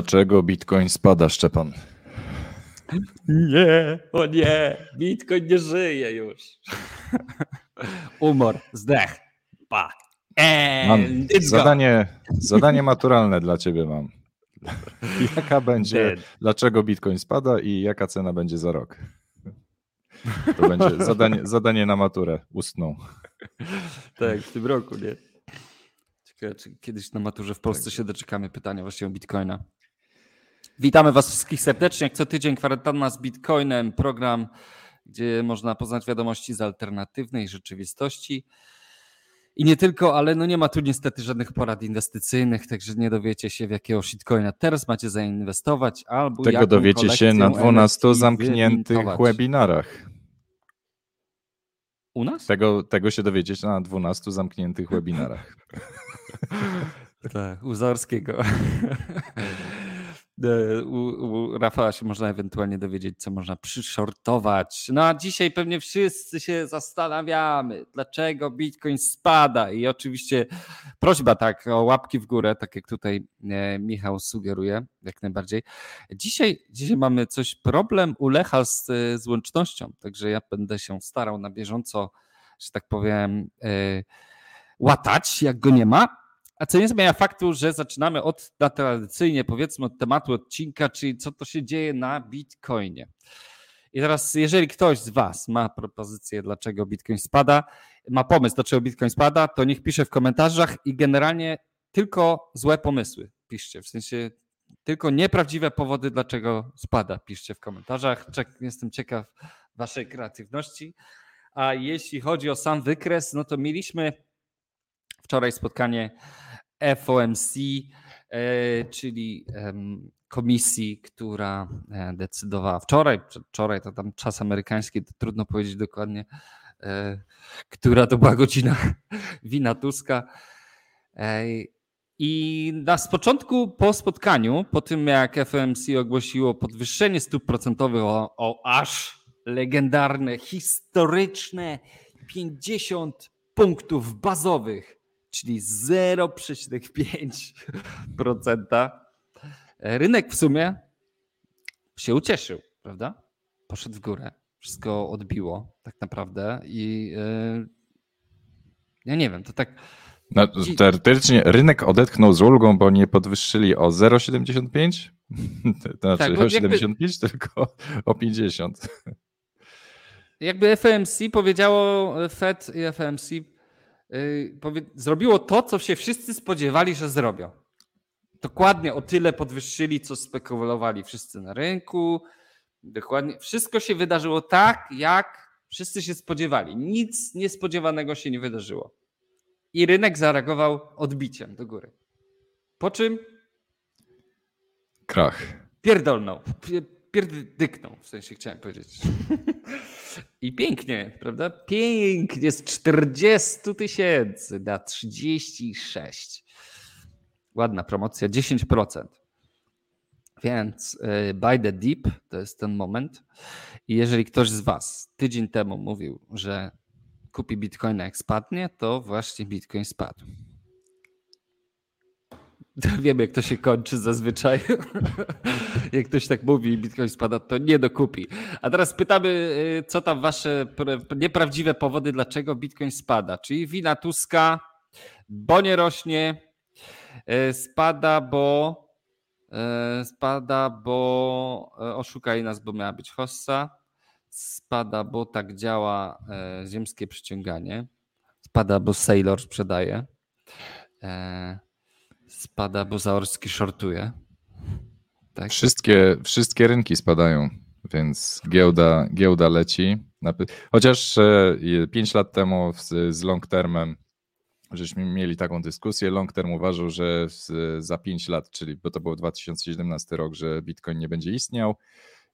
Dlaczego Bitcoin spada, Szczepan? Nie, o nie, Bitcoin nie żyje już. Umor, zdech, pa. Mam zadanie, zadanie maturalne dla ciebie mam. Jaka będzie, dlaczego Bitcoin spada i jaka cena będzie za rok? To będzie zadanie, zadanie na maturę ustną. Tak, w tym roku, nie? Ciekawe, czy kiedyś na maturze w Polsce tak. się doczekamy pytania właśnie o Bitcoina. Witamy Was wszystkich serdecznie. Jak co tydzień kwarantanna z Bitcoinem, program, gdzie można poznać wiadomości z alternatywnej rzeczywistości. I nie tylko, ale no nie ma tu niestety żadnych porad inwestycyjnych, także nie dowiecie się w jakiego shitcoina teraz macie zainwestować albo Tego dowiecie się na 12 zamkniętych webinarach. U nas? Tego, tego się dowiedzieć na 12 zamkniętych webinarach. tak, u Zorskiego. E, u, u Rafała się można ewentualnie dowiedzieć, co można przyshortować. No a dzisiaj pewnie wszyscy się zastanawiamy, dlaczego Bitcoin spada. I oczywiście prośba tak o łapki w górę, tak jak tutaj e, Michał sugeruje, jak najbardziej. Dzisiaj, dzisiaj mamy coś, problem u Lecha z, z łącznością, także ja będę się starał na bieżąco, że tak powiem, e, łatać, jak go nie ma. A co nie zmienia faktu, że zaczynamy od na tradycyjnie powiedzmy od tematu odcinka, czyli co to się dzieje na Bitcoinie. I teraz, jeżeli ktoś z Was ma propozycję, dlaczego Bitcoin spada, ma pomysł, dlaczego Bitcoin spada, to niech pisze w komentarzach i generalnie tylko złe pomysły piszcie. W sensie tylko nieprawdziwe powody, dlaczego spada, piszcie w komentarzach. Jestem ciekaw Waszej kreatywności. A jeśli chodzi o sam wykres, no to mieliśmy wczoraj spotkanie FOMC, e, czyli komisji, która e, decydowała wczoraj, wczoraj to tam czas amerykański, to trudno powiedzieć dokładnie, e, która to była godzina wina Tuska. I na z początku po spotkaniu, po tym jak FOMC ogłosiło podwyższenie stóp procentowych o, o aż legendarne, historyczne 50 punktów bazowych czyli 0,5%. Rynek w sumie się ucieszył, prawda? Poszedł w górę, wszystko odbiło tak naprawdę i yy, ja nie wiem, to tak. No, teoretycznie rynek odetchnął z ulgą, bo nie podwyższyli o 0,75? To znaczy tak, o 75, jakby, tylko o 50. Jakby FMC powiedziało, Fed i FMC zrobiło to, co się wszyscy spodziewali, że zrobią. Dokładnie o tyle podwyższyli, co spekulowali wszyscy na rynku. Dokładnie wszystko się wydarzyło tak, jak wszyscy się spodziewali. Nic niespodziewanego się nie wydarzyło. I rynek zareagował odbiciem do góry. Po czym? Krach. Pierdolnął. Pierdyknął, w sensie chciałem powiedzieć. I pięknie, prawda? Pięknie, z 40 tysięcy na 36. Ładna promocja, 10%. Więc buy the deep to jest ten moment. I jeżeli ktoś z Was tydzień temu mówił, że kupi bitcoina jak spadnie, to właśnie bitcoin spadł. Wiemy, jak to się kończy zazwyczaj. jak ktoś tak mówi i Bitcoin spada, to nie dokupi. A teraz pytamy, y, co tam wasze nieprawdziwe powody, dlaczego Bitcoin spada. Czyli wina Tuska, bo nie rośnie, y, spada, bo y, spada, bo oszukali nas, bo miała być hossa, spada, bo tak działa ziemskie przyciąganie, spada, bo Sailor sprzedaje. Spada, bo Zaorski shortuje. Tak? Wszystkie, wszystkie rynki spadają, więc giełda, giełda leci. Chociaż 5 lat temu z, long termem żeśmy mieli taką dyskusję. Long term uważał, że za 5 lat, czyli bo to był 2017 rok, że Bitcoin nie będzie istniał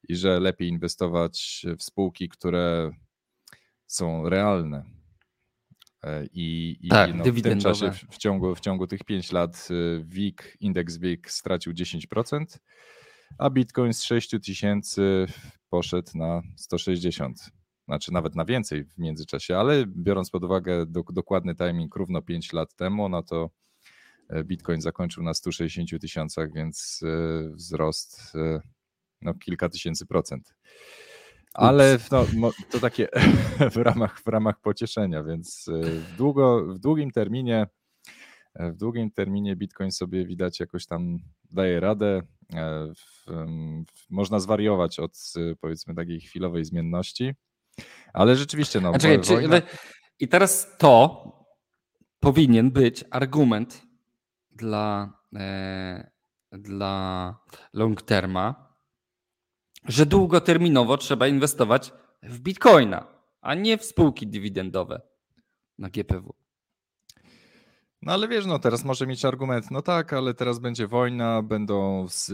i że lepiej inwestować w spółki, które są realne, E, I, i tak, no, w tym czasie, w, w, ciągu, w ciągu tych 5 lat y, WIG, indeks WIG stracił 10%, a Bitcoin z 6 tysięcy poszedł na 160. Znaczy nawet na więcej w międzyczasie, ale biorąc pod uwagę do, dokładny timing równo 5 lat temu, no to Bitcoin zakończył na 160 tysiącach, więc wzrost no, kilka tysięcy procent. Ale no, to takie w ramach, w ramach pocieszenia, więc w, długo, w długim terminie w długim terminie Bitcoin sobie widać jakoś tam daje radę. E, można zwariować od powiedzmy takiej chwilowej zmienności, ale rzeczywiście no. czekaj, wojna... czy, I teraz to powinien być argument dla, e, dla long terma, że długoterminowo trzeba inwestować w bitcoina, a nie w spółki dywidendowe na GPW. No ale wiesz, no teraz może mieć argument, no tak, ale teraz będzie wojna, będą z,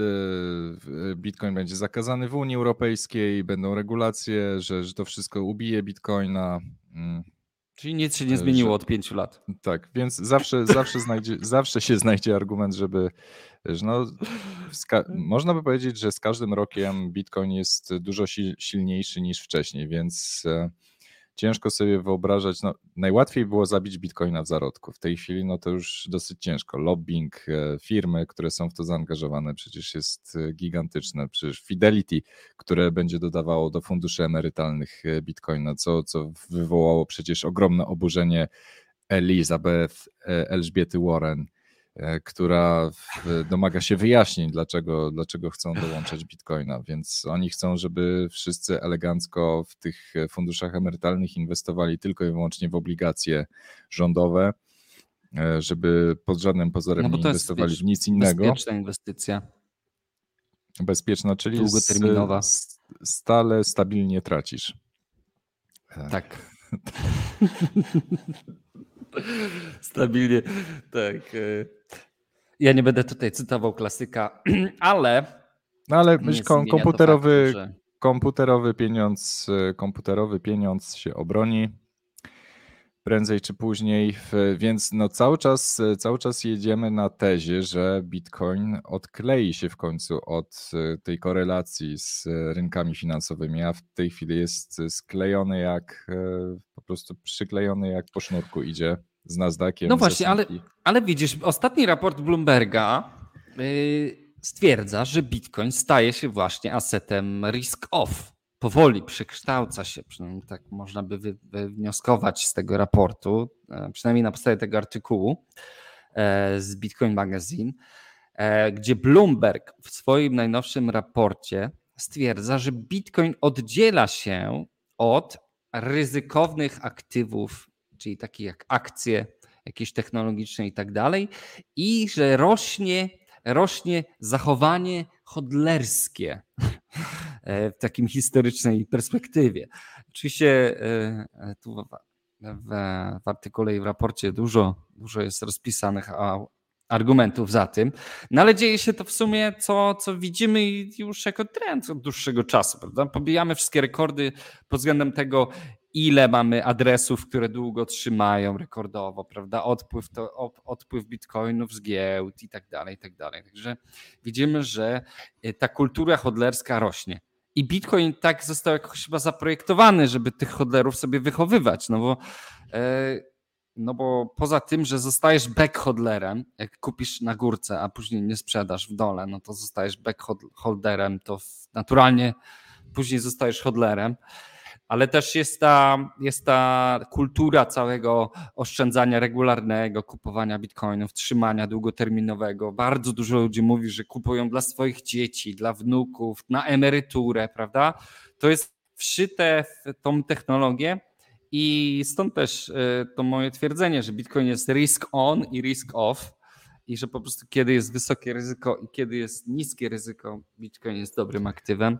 Bitcoin będzie zakazany w Unii Europejskiej, będą regulacje, że, że to wszystko ubije Bitcoina. Czyli nic się nie zmieniło od pięciu lat. Tak, więc zawsze, zawsze, znajdzie, zawsze się znajdzie argument, żeby. Że no, można by powiedzieć, że z każdym rokiem Bitcoin jest dużo silniejszy niż wcześniej, więc e, ciężko sobie wyobrażać, no, najłatwiej było zabić bitcoina w zarodku. W tej chwili no to już dosyć ciężko. Lobbying, e, firmy, które są w to zaangażowane przecież jest e, gigantyczne. Przecież Fidelity, które będzie dodawało do funduszy emerytalnych e, bitcoina, co, co wywołało przecież ogromne oburzenie Elizabeth, Elżbiety Warren, która domaga się wyjaśnień, dlaczego, dlaczego chcą dołączać bitcoina. Więc oni chcą, żeby wszyscy elegancko w tych funduszach emerytalnych inwestowali tylko i wyłącznie w obligacje rządowe, e, żeby pod żadnym pozorem no nie inwestowali jest, w nic innego. Bezpieczna inwestycja. Bezpieczna, czyli długoterminowa. stale, stabilnie tracisz. E, tak. Stabilnie, tak. E. Ja nie będę tutaj cytował klasyka, ale. No ale myśl, komputerowy, faktu, że... komputerowy pieniądz, e, komputerowy pieniądz się obroni prędzej czy później, więc no cały czas, e, cały czas jedziemy na tezie, że Bitcoin odklei się w końcu od tej korelacji z rynkami finansowymi, a w tej chwili jest sklejony jak po prostu przyklejony jak po sznurku idzie z Nasdaqiem. No właśnie, ale, ale widzisz, ostatni raport Bloomberga yy, stwierdza, że Bitcoin staje się właśnie asetem risk-off. Powoli przekształca się, przynajmniej tak można by wywnioskować z tego raportu, e, przynajmniej na podstawie tego artykułu e, z Bitcoin Magazine, e, gdzie Bloomberg w swoim najnowszym raporcie stwierdza, że Bitcoin oddziela się od ryzykownych aktywów czyli takie jak akcje jakieś technologiczne i tak dalej, i że rośnie, rośnie zachowanie hodlerskie w takim historycznej perspektywie. Oczywiście e, tu w, w, w artykule i w raporcie dużo, dużo jest rozpisanych argumentów za tym, no ale dzieje się to w sumie, co, co widzimy już jako trend od dłuższego czasu, prawda? Pobijamy wszystkie rekordy pod względem tego, ile mamy adresów, które długo trzymają rekordowo, prawda? Odpływ, to, odpływ bitcoinów z giełd i tak dalej, i tak dalej. Także widzimy, że e, ta kultura hodlerska rośnie. I Bitcoin tak został jakoś chyba zaprojektowany, żeby tych hodlerów sobie wychowywać, no bo, e, no bo poza tym, że zostajesz backhodlerem, jak kupisz na górce, a później nie sprzedasz w dole, no to zostajesz backholderem, to naturalnie później zostajesz hodlerem ale też jest ta, jest ta kultura całego oszczędzania regularnego, kupowania bitcoinów, trzymania długoterminowego. Bardzo dużo ludzi mówi, że kupują dla swoich dzieci, dla wnuków, na emeryturę, prawda? To jest wszyte w tą technologię. I stąd też e, to moje twierdzenie, że Bitcoin jest risk on i risk off, i że po prostu kiedy jest wysokie ryzyko i kiedy jest niskie ryzyko, Bitcoin jest dobrym aktywem.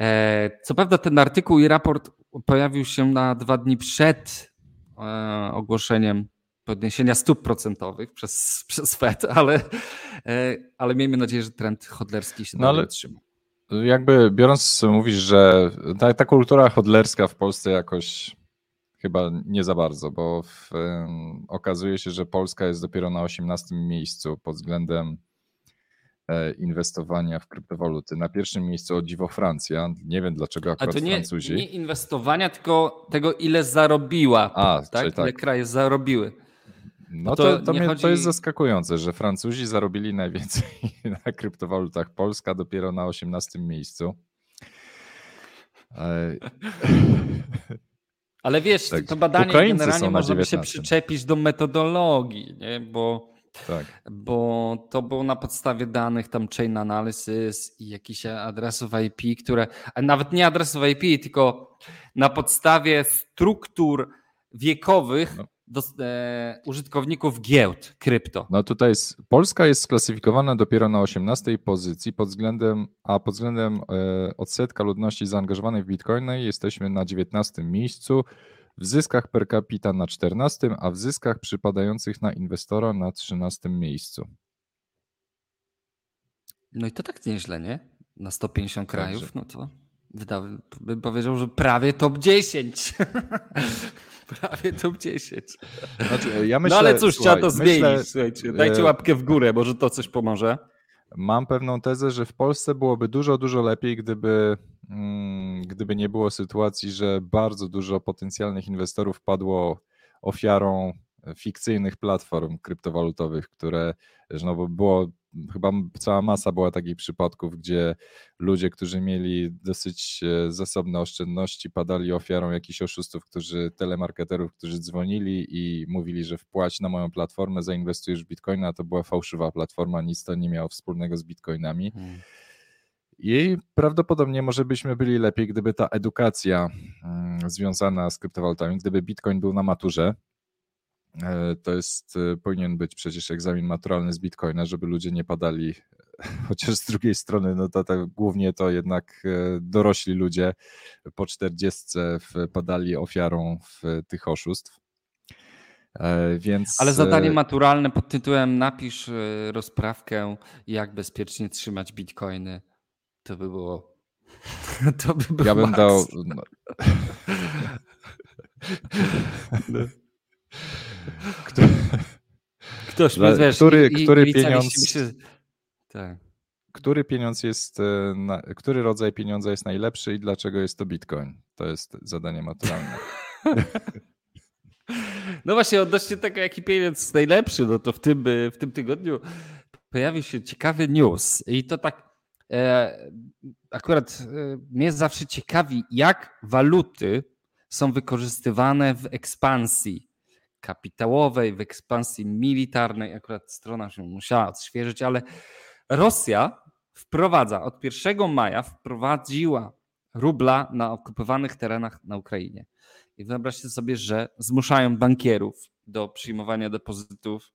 E, co prawda ten artykuł i raport pojawił się na dwa dni przed e, ogłoszeniem podniesienia stóp procentowych przez, przez Fed, ale, e, ale miejmy nadzieję, że trend hodlerski się no ale trzyma. Jakby biorąc, mówisz, że ta, ta kultura hodlerska w Polsce jakoś chyba nie za bardzo, bo w, okazuje się, że Polska jest dopiero na 18 miejscu pod względem inwestowania w kryptowaluty. Na pierwszym miejscu o dziwo Francja. Nie wiem dlaczego akurat Ale to nie, Francuzi. nie inwestowania, tylko tego ile zarobiła. A, tak? tak? Ile kraje zarobiły. No to, to, to, mnie, chodzi... to, jest zaskakujące, że Francuzi zarobili najwięcej na kryptowalutach. Polska dopiero na 18 miejscu. Ale wiesz, tak. to badanie Ukraińcy generalnie można by się przyczepić do metodologii, nie? bo tak. Bo to było na podstawie danych tam chain analysis i jakichś adresów IP, które, nawet nie adresów IP, tylko na podstawie struktur wiekowych no. do, e, użytkowników giełd krypto. No tutaj jest, Polska jest sklasyfikowana dopiero na 18 pozycji pod względem, a pod względem e, odsetka ludności zaangażowanej w Bitcoiny jesteśmy na 19 miejscu w zyskach per capita na 14, a w zyskach przypadających na inwestora na 13 miejscu. No i to tak nieźle, nie? Na 150 krajów, no to bym powiedział, że prawie top 10. prawie top 10. Znaczy, ja myślę, no ale cóż, słuchaj, trzeba to zmienić. Myślę, Słuchajcie, dajcie e, łapkę w górę, może to coś pomoże. Mam pewną tezę, że w Polsce byłoby dużo, dużo lepiej, gdyby Mm, gdyby nie było sytuacji, że bardzo dużo potencjalnych inwestorów padło ofiarą fikcyjnych platform kryptowalutowych, które, no bo było, chyba cała masa była takich przypadków, gdzie ludzie, którzy mieli dosyć e, zasobne oszczędności, padali ofiarą jakichś oszustów, którzy, telemarketerów, którzy dzwonili i mówili, że wpłać na moją platformę, zainwestujesz w bitcoina, a to była fałszywa platforma, nic to nie miało wspólnego z bitcoinami. Hmm. I prawdopodobnie może byśmy byli lepiej, gdyby ta edukacja mm, związana z kryptowalutami, gdyby Bitcoin był na maturze, to jest, e, powinien być przecież egzamin maturalny z Bitcoina, żeby ludzie nie padali, chociaż z drugiej strony, no to, to głównie to jednak e, dorośli ludzie po 40 padali ofiarą w tych oszustw. Więc... Ale zadanie maturalne pod tytułem napisz rozprawkę, jak bezpiecznie trzymać bitcoiny to by było. To by było ja bym dał. No. Kto... Ktoś Dla, wiesz, który, i, który i pieniądz. Się... Tak. Który pieniądz jest, e, na, który rodzaj pieniądza jest najlepszy i dlaczego jest to Bitcoin? To jest zadanie maturalne. No właśnie, odnośnie tego, jaki pieniądz jest najlepszy, no to w tym, w tym tygodniu pojawił się ciekawy news i to tak E, akurat e, mnie zawsze ciekawi, jak waluty są wykorzystywane w ekspansji kapitałowej, w ekspansji militarnej. Akurat strona się musiała odświeżyć, ale Rosja wprowadza od 1 maja wprowadziła rubla na okupowanych terenach na Ukrainie. I wyobraźcie sobie, że zmuszają bankierów do przyjmowania depozytów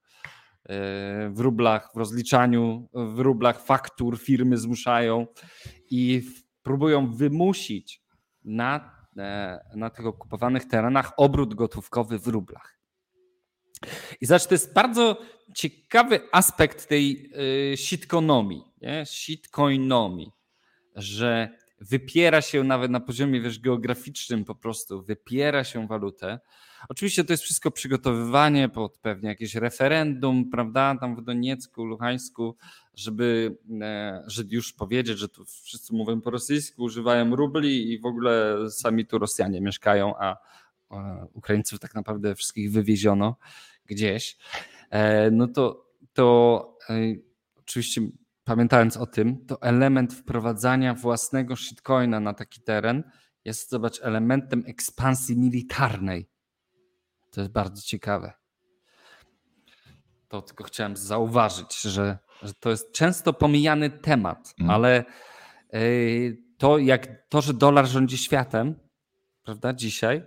E, w rublach, w rozliczaniu w rublach faktur firmy zmuszają i próbują wymusić na, e, na tych okupowanych terenach obrót gotówkowy w rublach. I zobacz, to jest bardzo ciekawy aspekt tej nie? sitcoinomii, że wypiera się nawet na poziomie wiesz, geograficznym po prostu, wypiera się walutę. Oczywiście to jest wszystko przygotowywanie pod pewnie jakieś referendum, prawda, tam w Doniecku, Luhańsku, żeby, e, żeby już powiedzieć, że tu wszyscy mówią po rosyjsku, używają rubli i w ogóle sami tu Rosjanie mieszkają, a Ukraińców tak naprawdę wszystkich wywieziono gdzieś. E, no to, to e, oczywiście pamiętając o tym, to element wprowadzania własnego shitcoina na taki teren jest, zobacz, elementem ekspansji militarnej. To jest bardzo ciekawe. To tylko chciałem zauważyć, że, że to jest często pomijany temat, mm. ale yy, to, jak to, że dolar rządzi światem, prawda, dzisiaj,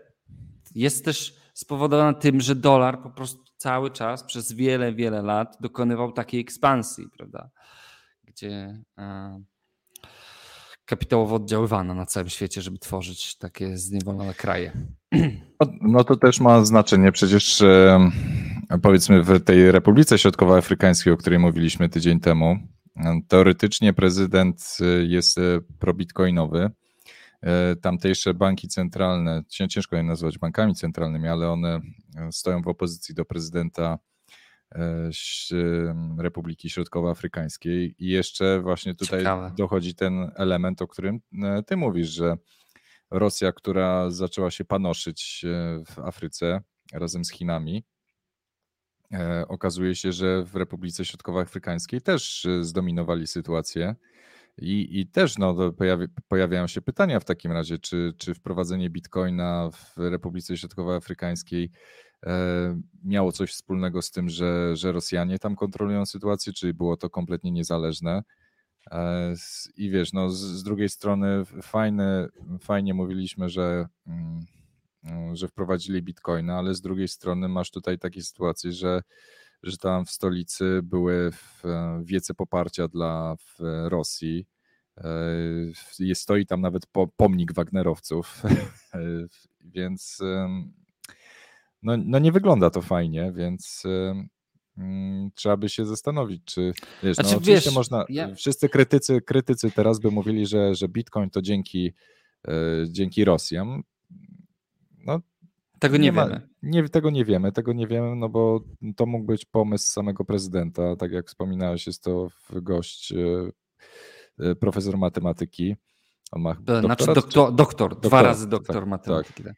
jest też spowodowane tym, że dolar po prostu cały czas przez wiele, wiele lat dokonywał takiej ekspansji, prawda? gdzie e, kapitałowo oddziaływano na całym świecie, żeby tworzyć takie zniewolone kraje. No, no to też ma znaczenie. Przecież e, powiedzmy w tej Republice Środkowoafrykańskiej, o której mówiliśmy tydzień temu, teoretycznie prezydent jest probitcoinowy. E, tamtejsze banki centralne, ciężko je nazwać bankami centralnymi, ale one stoją w opozycji do prezydenta E, Republiki Środkowoafrykańskiej. I jeszcze właśnie tutaj Ciekawe. dochodzi ten element, o którym e, ty mówisz, że Rosja, która zaczęła się panoszyć e, w Afryce razem z Chinami, okazuje się, że w Republice Środkowoafrykańskiej też zdominowali sytuację. I, i też no, pojawi, pojawiają się pytania w takim razie, czy, czy wprowadzenie bitcoina w Republice Środkowoafrykańskiej e, miało coś wspólnego z tym, że, że Rosjanie tam kontrolują sytuację, czy było to kompletnie niezależne. E, I wiesz, no, z, z drugiej strony fajne, fajnie mówiliśmy, że, mm, że wprowadzili bitcoina, ale z drugiej strony masz tutaj takie sytuacje, że że tam w stolicy były wiece poparcia dla Rosji. E, stoi tam nawet pomnik Wagnerowców, więc no, no nie wygląda to fajnie, więc mm, trzeba by się zastanowić, czy wiesz, no znaczy, no oczywiście wiesz, można, ja... wszyscy krytycy, krytycy teraz by mówili, że, że Bitcoin to dzięki, e, dzięki Rosjan. No tego nie, nie ma, wiemy. Nie, tego nie wiemy, tego nie wiemy, no bo to mógł być pomysł samego prezydenta. Tak jak wspominałeś, jest to gość, e, e, profesor matematyki. On ma znaczy doktor, doktor, doktor, dwa razy doktor tak, matematyki. Tak.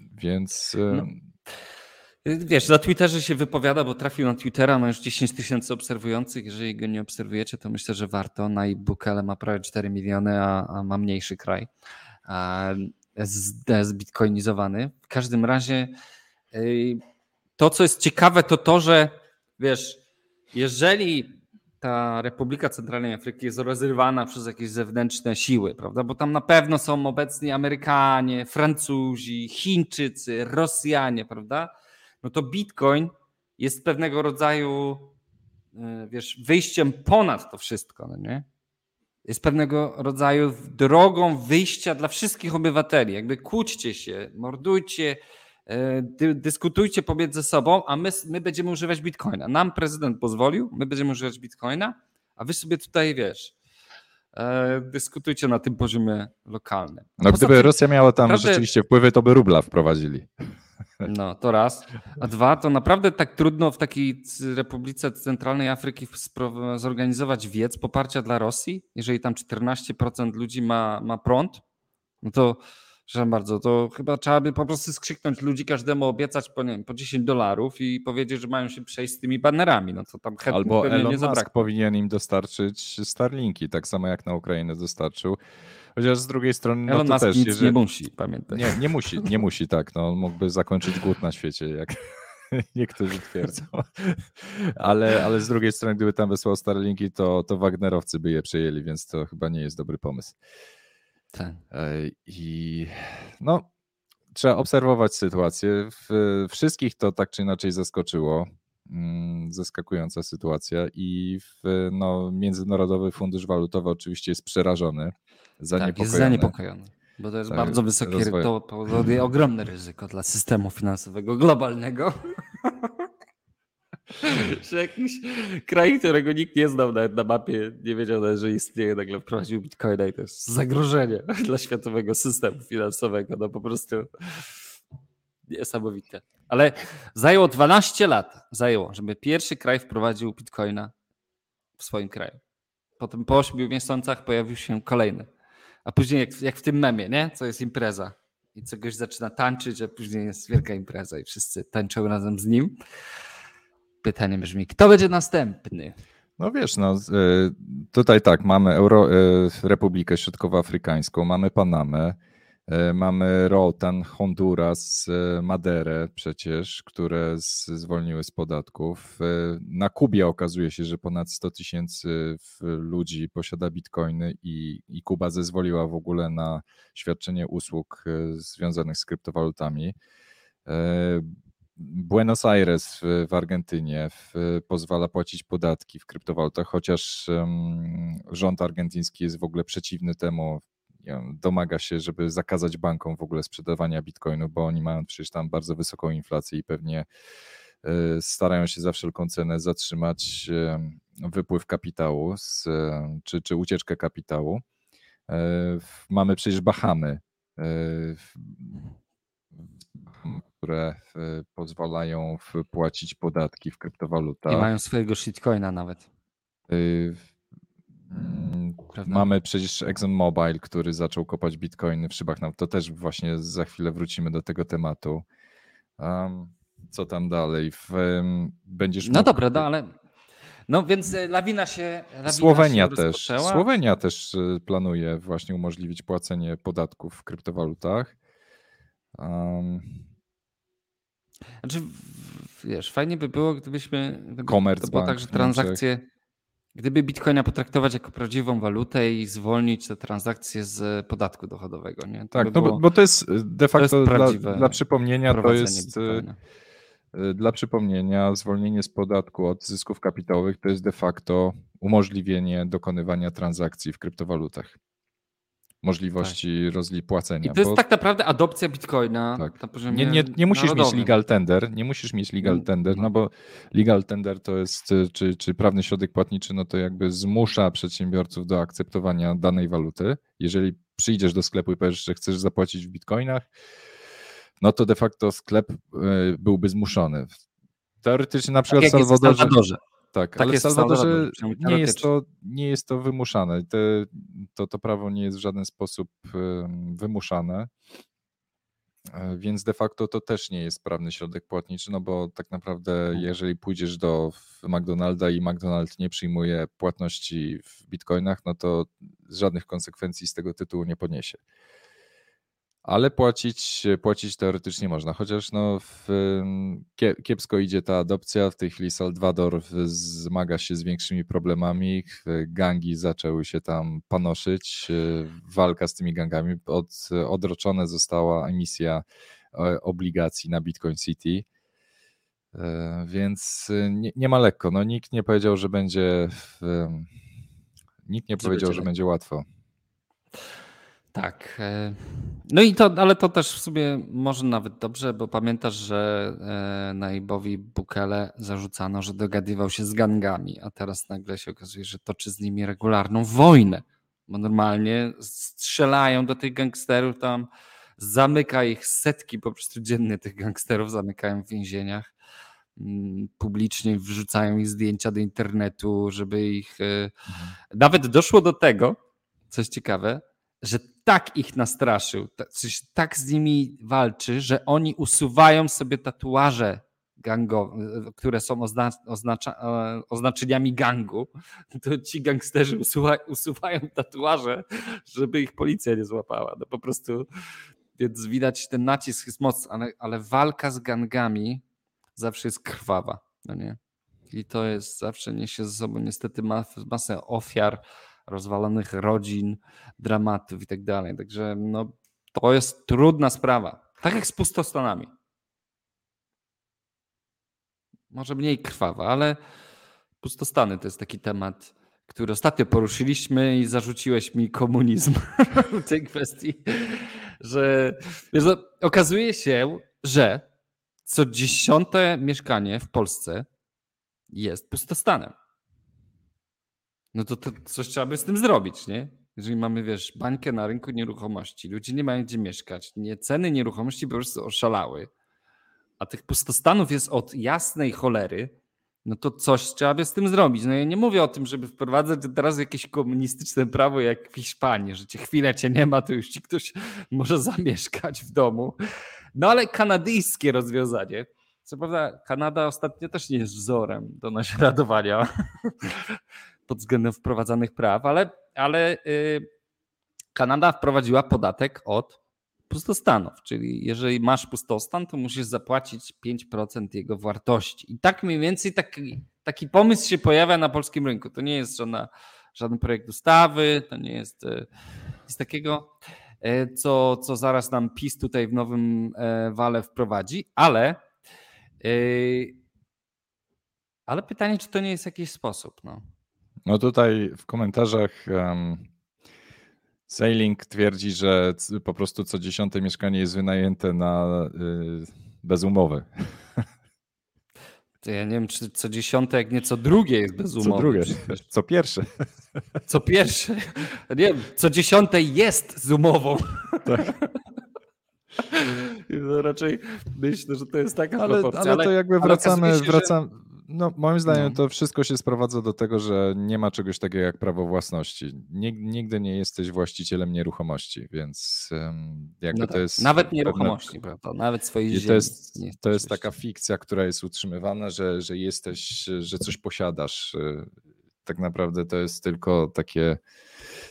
Więc. E, no. Wiesz, na Twitterze się wypowiada, bo trafił na Twittera, ma już 10 tysięcy obserwujących. Jeżeli go nie obserwujecie, to myślę, że warto. Na Bukele ma prawie 4 miliony, a, a ma mniejszy kraj zbitcoinizowany. W każdym razie to, co jest ciekawe, to to, że wiesz, jeżeli ta Republika Centralnej Afryki jest rozrywana przez jakieś zewnętrzne siły, prawda? Bo tam na pewno są obecni Amerykanie, Francuzi, Chińczycy, Rosjanie, prawda? No to Bitcoin jest pewnego rodzaju, e, wiesz, wyjściem ponad to wszystko, no nie? Jest pewnego rodzaju drogą wyjścia dla wszystkich obywateli. Jakby kłóćcie się, mordujcie, e, dy, dyskutujcie pomiędzy sobą, a my, my będziemy używać bitcoina. Nam prezydent pozwolił, my będziemy używać bitcoina, a wy sobie tutaj wiesz. E, dyskutujcie na tym poziomie lokalnym. No, gdyby tym, Rosja miała tam naprawdę... rzeczywiście wpływy, to by rubla wprowadzili. No, to raz. A dwa, to naprawdę tak trudno w takiej Republice Centralnej Afryki zorganizować wiec poparcia dla Rosji, jeżeli tam 14% ludzi ma, ma prąd, no to Przepraszam bardzo, to chyba trzeba by po prostu skrzyknąć ludzi, każdemu obiecać po, nie wiem, po 10 dolarów i powiedzieć, że mają się przejść z tymi banerami. No to tam Albo Elon nie Musk powinien im dostarczyć Starlinki, tak samo jak na Ukrainę dostarczył. Chociaż z drugiej strony. Elon no to też, nic jeżeli... nie musi, pamiętaj. Nie, nie musi, nie musi tak. No, mógłby zakończyć głód na świecie, jak niektórzy twierdzą. Ale, ale z drugiej strony, gdyby tam wysłał Starlinki, to, to Wagnerowcy by je przejęli, więc to chyba nie jest dobry pomysł. Tak. I no, trzeba obserwować sytuację. Wszystkich to tak czy inaczej zaskoczyło. Mm, zaskakująca sytuacja i w, no, Międzynarodowy Fundusz Walutowy oczywiście jest przerażony, zaniepokojony. Tak, jest zaniepokojony. Bo to jest tak, bardzo wysokie, to powoduje ogromne ryzyko dla systemu finansowego globalnego. że jakiś kraj, którego nikt nie znał nawet na mapie, nie wiedział nawet, że istnieje, nagle wprowadził bitcoina i to jest zagrożenie dla światowego systemu finansowego. No po prostu niesamowite. Ale zajęło 12 lat, zajęło, żeby pierwszy kraj wprowadził bitcoina w swoim kraju. Potem po 8 miesiącach pojawił się kolejny. A później jak, jak w tym memie, nie? Co jest impreza. I co zaczyna tańczyć, a później jest wielka impreza i wszyscy tańczą razem z nim. Pytanie brzmi, kto będzie następny? No wiesz, no, y, tutaj tak, mamy Euro, y, Republikę Środkowoafrykańską, mamy Panamę, mamy Rotan, Honduras, Maderę przecież, które zwolniły z podatków. Na Kubie okazuje się, że ponad 100 tysięcy ludzi posiada bitcoiny i, i Kuba zezwoliła w ogóle na świadczenie usług związanych z kryptowalutami. Buenos Aires w, w Argentynie w, pozwala płacić podatki w kryptowalutach, chociaż um, rząd argentyński jest w ogóle przeciwny temu, domaga się, żeby zakazać bankom w ogóle sprzedawania bitcoinu, bo oni mają przecież tam bardzo wysoką inflację i pewnie y, starają się za wszelką cenę zatrzymać y, wypływ kapitału z, czy, czy ucieczkę kapitału. Mamy przecież Bahamy które e, pozwalają płacić podatki w kryptowalutach. I mają swojego shitcoina nawet. Mm, mamy przecież ExxonMobil, który zaczął kopać bitcoiny w szybach. To też właśnie za chwilę wrócimy do tego tematu. Um, co tam dalej? W, będziesz no mógł... dobra, no ale no więc e, lawina się. Lawina Słowenia się też. Słowenia też e, planuje właśnie umożliwić płacenie podatków w kryptowalutach. Um... Znaczy, wiesz, fajnie by było, gdybyśmy. Gdyby to było tak, że transakcje. Gdyby bitcoina potraktować jako prawdziwą walutę i zwolnić te transakcje z podatku dochodowego. Nie? To tak, by no było, bo to jest de facto jest dla, dla przypomnienia, to jest. Bitcoina Y, dla przypomnienia, zwolnienie z podatku od zysków kapitałowych to jest de facto umożliwienie dokonywania transakcji w kryptowalutach. Możliwości tak. rozlipłacenia. I to jest bo... tak naprawdę adopcja bitcoina. Tak. nie, nie, nie musisz narodowym. mieć legal tender, nie musisz mieć legal mm, tender, no, no bo legal tender to jest, y, czy, czy prawny środek płatniczy, no to jakby zmusza przedsiębiorców do akceptowania danej waluty. Jeżeli przyjdziesz do sklepu i powiesz, że chcesz zapłacić w bitcoinach, no to de facto sklep e, byłby zmuszony. Teoretycznie na przykład tak w Salwadorze. Tak, tak ale w Salwadorze nie jest, to, nie jest to wymuszane. Te, to, to prawo nie jest w żaden sposób wymuszane. E, więc de facto to też nie jest prawny środek płatniczy, no bo tak naprawdę mhm. jeżeli pójdziesz do McDonalda i McDonald nie przyjmuje płatności w bitcoinach, no to żadnych konsekwencji z tego tytułu nie poniesie ale płacić, płacić teoretycznie można, chociaż no w, kiepsko idzie ta adopcja. W tej chwili Salwador zmaga się z większymi problemami. Gangi zaczęły się tam panoszyć. Walka z tymi gangami. Od, odroczona została emisja e, obligacji na Bitcoin City. E, więc nie, nie ma lekko. No, nikt nie powiedział, że będzie. Nikt nie powiedział, że będzie łatwo. Tak. E, no i to, ale to też w sumie może nawet dobrze, bo pamiętasz, że e, Naibowi Bukele zarzucano, że dogadywał się z gangami, a teraz nagle się okazuje, że toczy z nimi regularną wojnę, bo normalnie strzelają do tych gangsterów tam, zamyka ich setki po prostu dziennie tych gangsterów, zamykają w więzieniach mm, publicznie wrzucają ich zdjęcia do internetu, żeby ich. E, mhm. Nawet doszło do tego, coś ciekawe, że tak ich nastraszył, coś tak z nimi walczy, że oni usuwają sobie tatuaże gangowe, które są oznacza, e, oznaczeniami gangu, to ci gangsterzy usuwa, usuwają tatuaże, żeby ich policja nie złapała. No po prostu, więc widać ten nacisk jest mocny, ale, ale walka z gangami zawsze jest krwawa, no nie? I to jest, zawsze niesie ze sobą niestety masę ofiar, rozwalonych rodzin, dramatów i tak dalej. Także no, to jest trudna sprawa. Tak jak z pustostanami. Może mniej krwawa, ale pustostany to jest taki temat, który ostatnio poruszyliśmy i zarzuciłeś mi komunizm w tej kwestii, że wiesz, no, okazuje się, że co dziesiąte mieszkanie w Polsce jest pustostanem no to, to coś trzeba by z tym zrobić, nie? Jeżeli mamy, wiesz, bańkę na rynku nieruchomości, ludzie nie mają gdzie mieszkać, nie, ceny nieruchomości po prostu oszalały, a tych pustostanów jest od jasnej cholery, no to coś trzeba by z tym zrobić. No ja nie mówię o tym, żeby wprowadzać teraz jakieś komunistyczne prawo jak w Hiszpanii, że cię chwilę cię nie ma, to już ci ktoś może zamieszkać w domu. No ale kanadyjskie rozwiązanie. Co prawda Kanada ostatnio też nie jest wzorem do naśladowania pod względem wprowadzanych praw, ale, ale y, Kanada wprowadziła podatek od pustostanów, czyli jeżeli masz pustostan, to musisz zapłacić 5% jego wartości. I tak mniej więcej taki, taki pomysł się pojawia na polskim rynku. To nie jest żadna, żaden projekt ustawy, to nie jest y, nic takiego, y, co, co zaraz nam PiS tutaj w nowym e, wale wprowadzi, ale ale pytanie, czy to nie jest jakiś sposób. No. No tutaj w komentarzach um, Sailing twierdzi, że po prostu co dziesiąte mieszkanie jest wynajęte na y, bez umowy. To ja nie wiem, czy co dziesiąte, jak nie co drugie jest bez umowy. Co drugie, co pierwsze. Co pierwsze. Nie wiem, co dziesiąte jest z umową. Tak. No raczej myślę, że to jest taka ale, proporcja. Ale to jakby wracamy, wracamy, No, moim zdaniem no. to wszystko się sprowadza do tego, że nie ma czegoś takiego jak prawo własności. Nigdy nie jesteś właścicielem nieruchomości, więc jakby no tak. to jest. Nawet nieruchomości, pewne... prawda? Nawet swojej ziemi. To jest, to jest taka fikcja, która jest utrzymywana, że, że jesteś, że coś posiadasz. Y, tak naprawdę to jest tylko takie,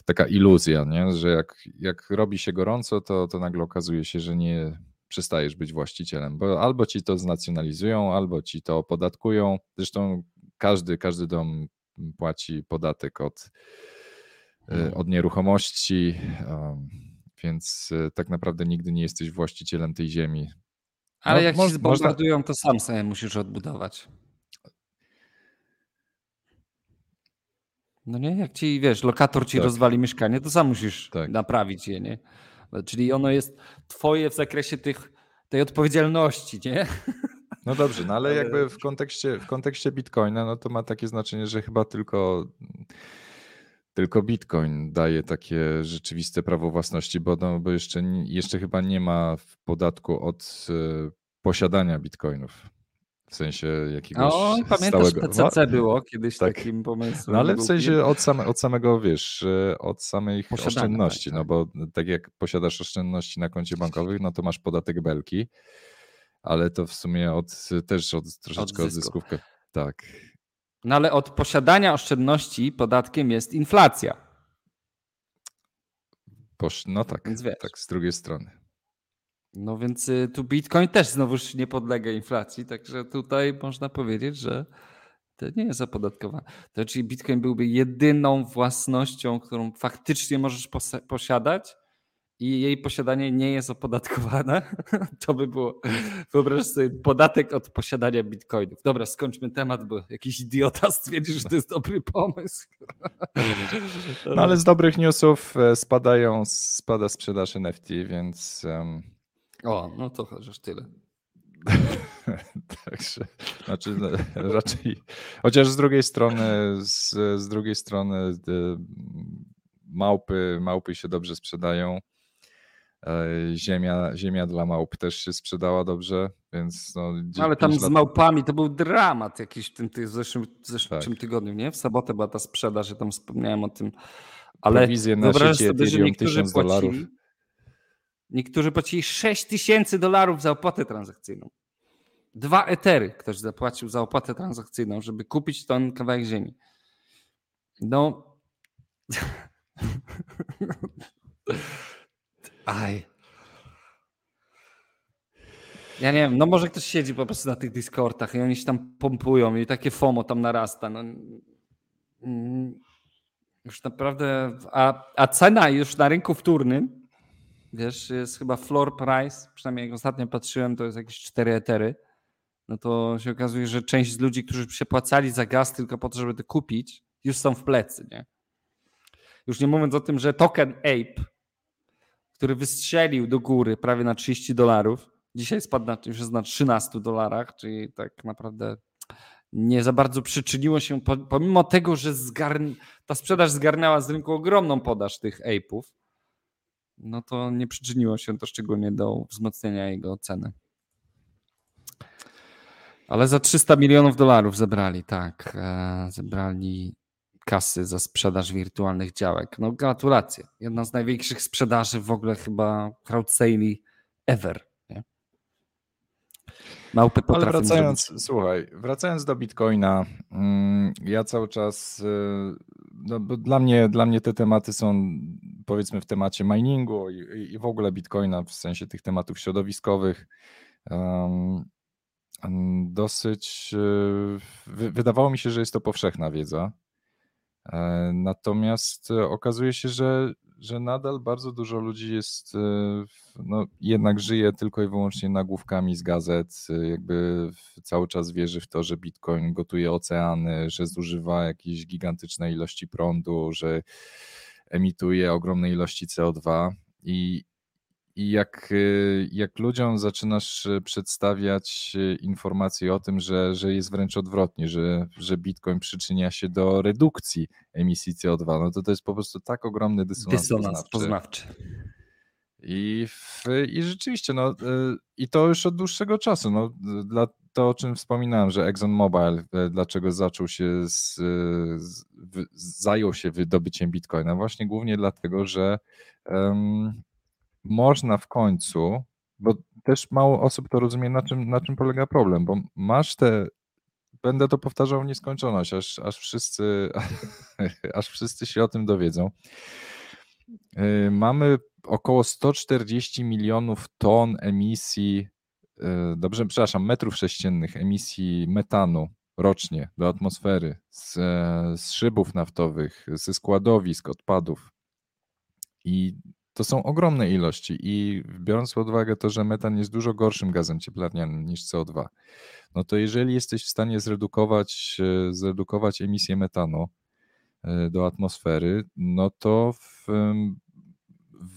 taka iluzja, nie? że jak, jak robi się gorąco, to, to nagle okazuje się, że nie przestajesz być właścicielem, bo albo ci to znacjonalizują, albo ci to opodatkują. Zresztą każdy, każdy dom płaci podatek od, e, mhm. od nieruchomości, więc e, tak naprawdę nigdy nie jesteś właścicielem tej ziemi. Ale no, jak mo- ci zbombardują, można... to sam sobie musisz odbudować. No nie, jak ci, wiesz, lokator ci tak. rozwali mieszkanie, to sam musisz tak. naprawić je, nie? Czyli ono jest twoje w zakresie tych, tej odpowiedzialności, nie? No dobrze, no ale jakby w kontekście, w kontekście Bitcoina, no to ma takie znaczenie, że chyba tylko, tylko Bitcoin daje takie rzeczywiste prawo własności, bo, no, bo jeszcze, jeszcze chyba nie ma w podatku od e, posiadania Bitcoinów. W sensie jakiegoś O, pamiętasz, stałego... PCC było kiedyś tak. takim pomysłem. No ale w sensie od, same, od samego, wiesz, e, od samej oszczędności, tak, no tak. bo tak jak posiadasz oszczędności na koncie bankowym, no to masz podatek belki, ale to w sumie od, też od troszeczkę od, od zysków. Tak. No ale od posiadania oszczędności podatkiem jest inflacja. Posz... No tak, tak, z drugiej strony. No więc y, tu Bitcoin też znowuż nie podlega inflacji, także tutaj można powiedzieć, że to nie jest opodatkowane. To czyli Bitcoin byłby jedyną własnością, którą faktycznie możesz posiadać i jej posiadanie nie jest opodatkowane. To by było, wyobraź sobie, podatek od posiadania bitcoinów. Dobra, skończmy temat, bo jakiś idiota stwierdził, że to jest dobry pomysł. No ale z dobrych newsów e, spadają, spada sprzedaż NFT, więc o, no to chociaż tyle. Także, znaczy no, raczej, chociaż z drugiej strony, z, z drugiej strony e, małpy, małpy się dobrze sprzedają. E, ziemia, ziemia dla małp też się sprzedała dobrze, więc no, Ale tam z małpami to był dramat jakiś w tym w zeszłym, w zeszłym tak. tygodniu, nie? W sobotę była ta sprzedaż, ja tam wspomniałem o tym. Ale sieci sobie, że niektórzy dolarów. Niektórzy płacili 6 tysięcy dolarów za opłatę transakcyjną. Dwa etery ktoś zapłacił za opłatę transakcyjną, żeby kupić ten kawałek ziemi. No. Aj. Ja nie wiem, no może ktoś siedzi po prostu na tych Discordach i oni się tam pompują i takie FOMO tam narasta. No, mm, już naprawdę, a, a cena już na rynku wtórnym Wiesz, jest chyba floor price, przynajmniej jak ostatnio patrzyłem, to jest jakieś 4 etery. No to się okazuje, że część z ludzi, którzy przepłacali za gaz tylko po to, żeby to kupić, już są w plecy, nie? Już nie mówiąc o tym, że token Ape, który wystrzelił do góry prawie na 30 dolarów, dzisiaj spadł na, już jest na 13 dolarach, czyli tak naprawdę nie za bardzo przyczyniło się, pomimo tego, że zgarn... ta sprzedaż zgarnęła z rynku ogromną podaż tych Ape'ów, no to nie przyczyniło się to szczególnie do wzmocnienia jego ceny. Ale za 300 milionów dolarów zebrali, tak. E, zebrali kasy za sprzedaż wirtualnych działek. No gratulacje. Jedna z największych sprzedaży w ogóle chyba crowd ever. Małpy Ale wracając, słuchaj, wracając do Bitcoina, mm, ja cały czas y, no, dla, mnie, dla mnie te tematy są powiedzmy w temacie miningu i, i w ogóle Bitcoina w sensie tych tematów środowiskowych. Um, dosyć e, wydawało mi się, że jest to powszechna wiedza. E, natomiast okazuje się, że, że nadal bardzo dużo ludzi jest, e, no, jednak żyje tylko i wyłącznie nagłówkami z gazet, jakby cały czas wierzy w to, że Bitcoin gotuje oceany, że zużywa jakieś gigantyczne ilości prądu, że emituje ogromne ilości CO2 i, i jak, y, jak ludziom zaczynasz y, przedstawiać y, informacje o tym, że, że jest wręcz odwrotnie, że, że Bitcoin przyczynia się do redukcji emisji CO2, no to to jest po prostu tak ogromny dysonans, dysonans poznawczy. poznawczy. I, w, I rzeczywiście, no, i to już od dłuższego czasu. No, dla, to, o czym wspominałem, że ExxonMobil, dlaczego zaczął się z, z, zajął się wydobyciem bitcoina, właśnie głównie dlatego, że um, można w końcu, bo też mało osób to rozumie, na czym, na czym polega problem, bo masz te będę to powtarzał w nieskończoność, aż, aż, wszyscy, aż wszyscy się o tym dowiedzą. Y, mamy około 140 milionów ton emisji, y, dobrze, przepraszam, metrów sześciennych emisji metanu rocznie do atmosfery z, z szybów naftowych, ze składowisk odpadów. I to są ogromne ilości i biorąc pod uwagę to, że metan jest dużo gorszym gazem cieplarnianym niż CO2, no to jeżeli jesteś w stanie zredukować, e, zredukować emisję metanu e, do atmosfery, no to w,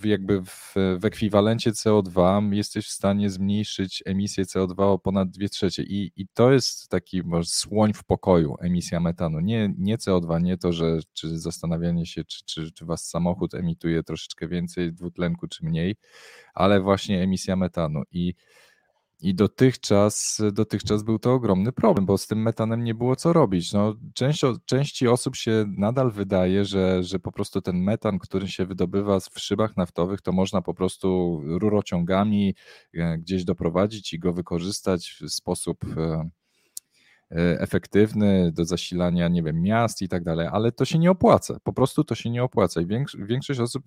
jakby w, w ekwiwalencie CO2 jesteś w stanie zmniejszyć emisję CO2 o ponad 2 trzecie. I, I to jest taki może słoń w pokoju, emisja metanu. Nie, nie CO2, nie to, że czy zastanawianie się, czy, czy, czy was samochód emituje troszeczkę więcej dwutlenku, czy mniej, ale właśnie emisja metanu. I i dotychczas, dotychczas był to ogromny problem, bo z tym metanem nie było co robić. No, część, części osób się nadal wydaje, że, że po prostu ten metan, który się wydobywa w szybach naftowych, to można po prostu rurociągami e, gdzieś doprowadzić i go wykorzystać w sposób e, efektywny do zasilania, nie wiem, miast i tak dalej, ale to się nie opłaca. Po prostu to się nie opłaca. I większość osób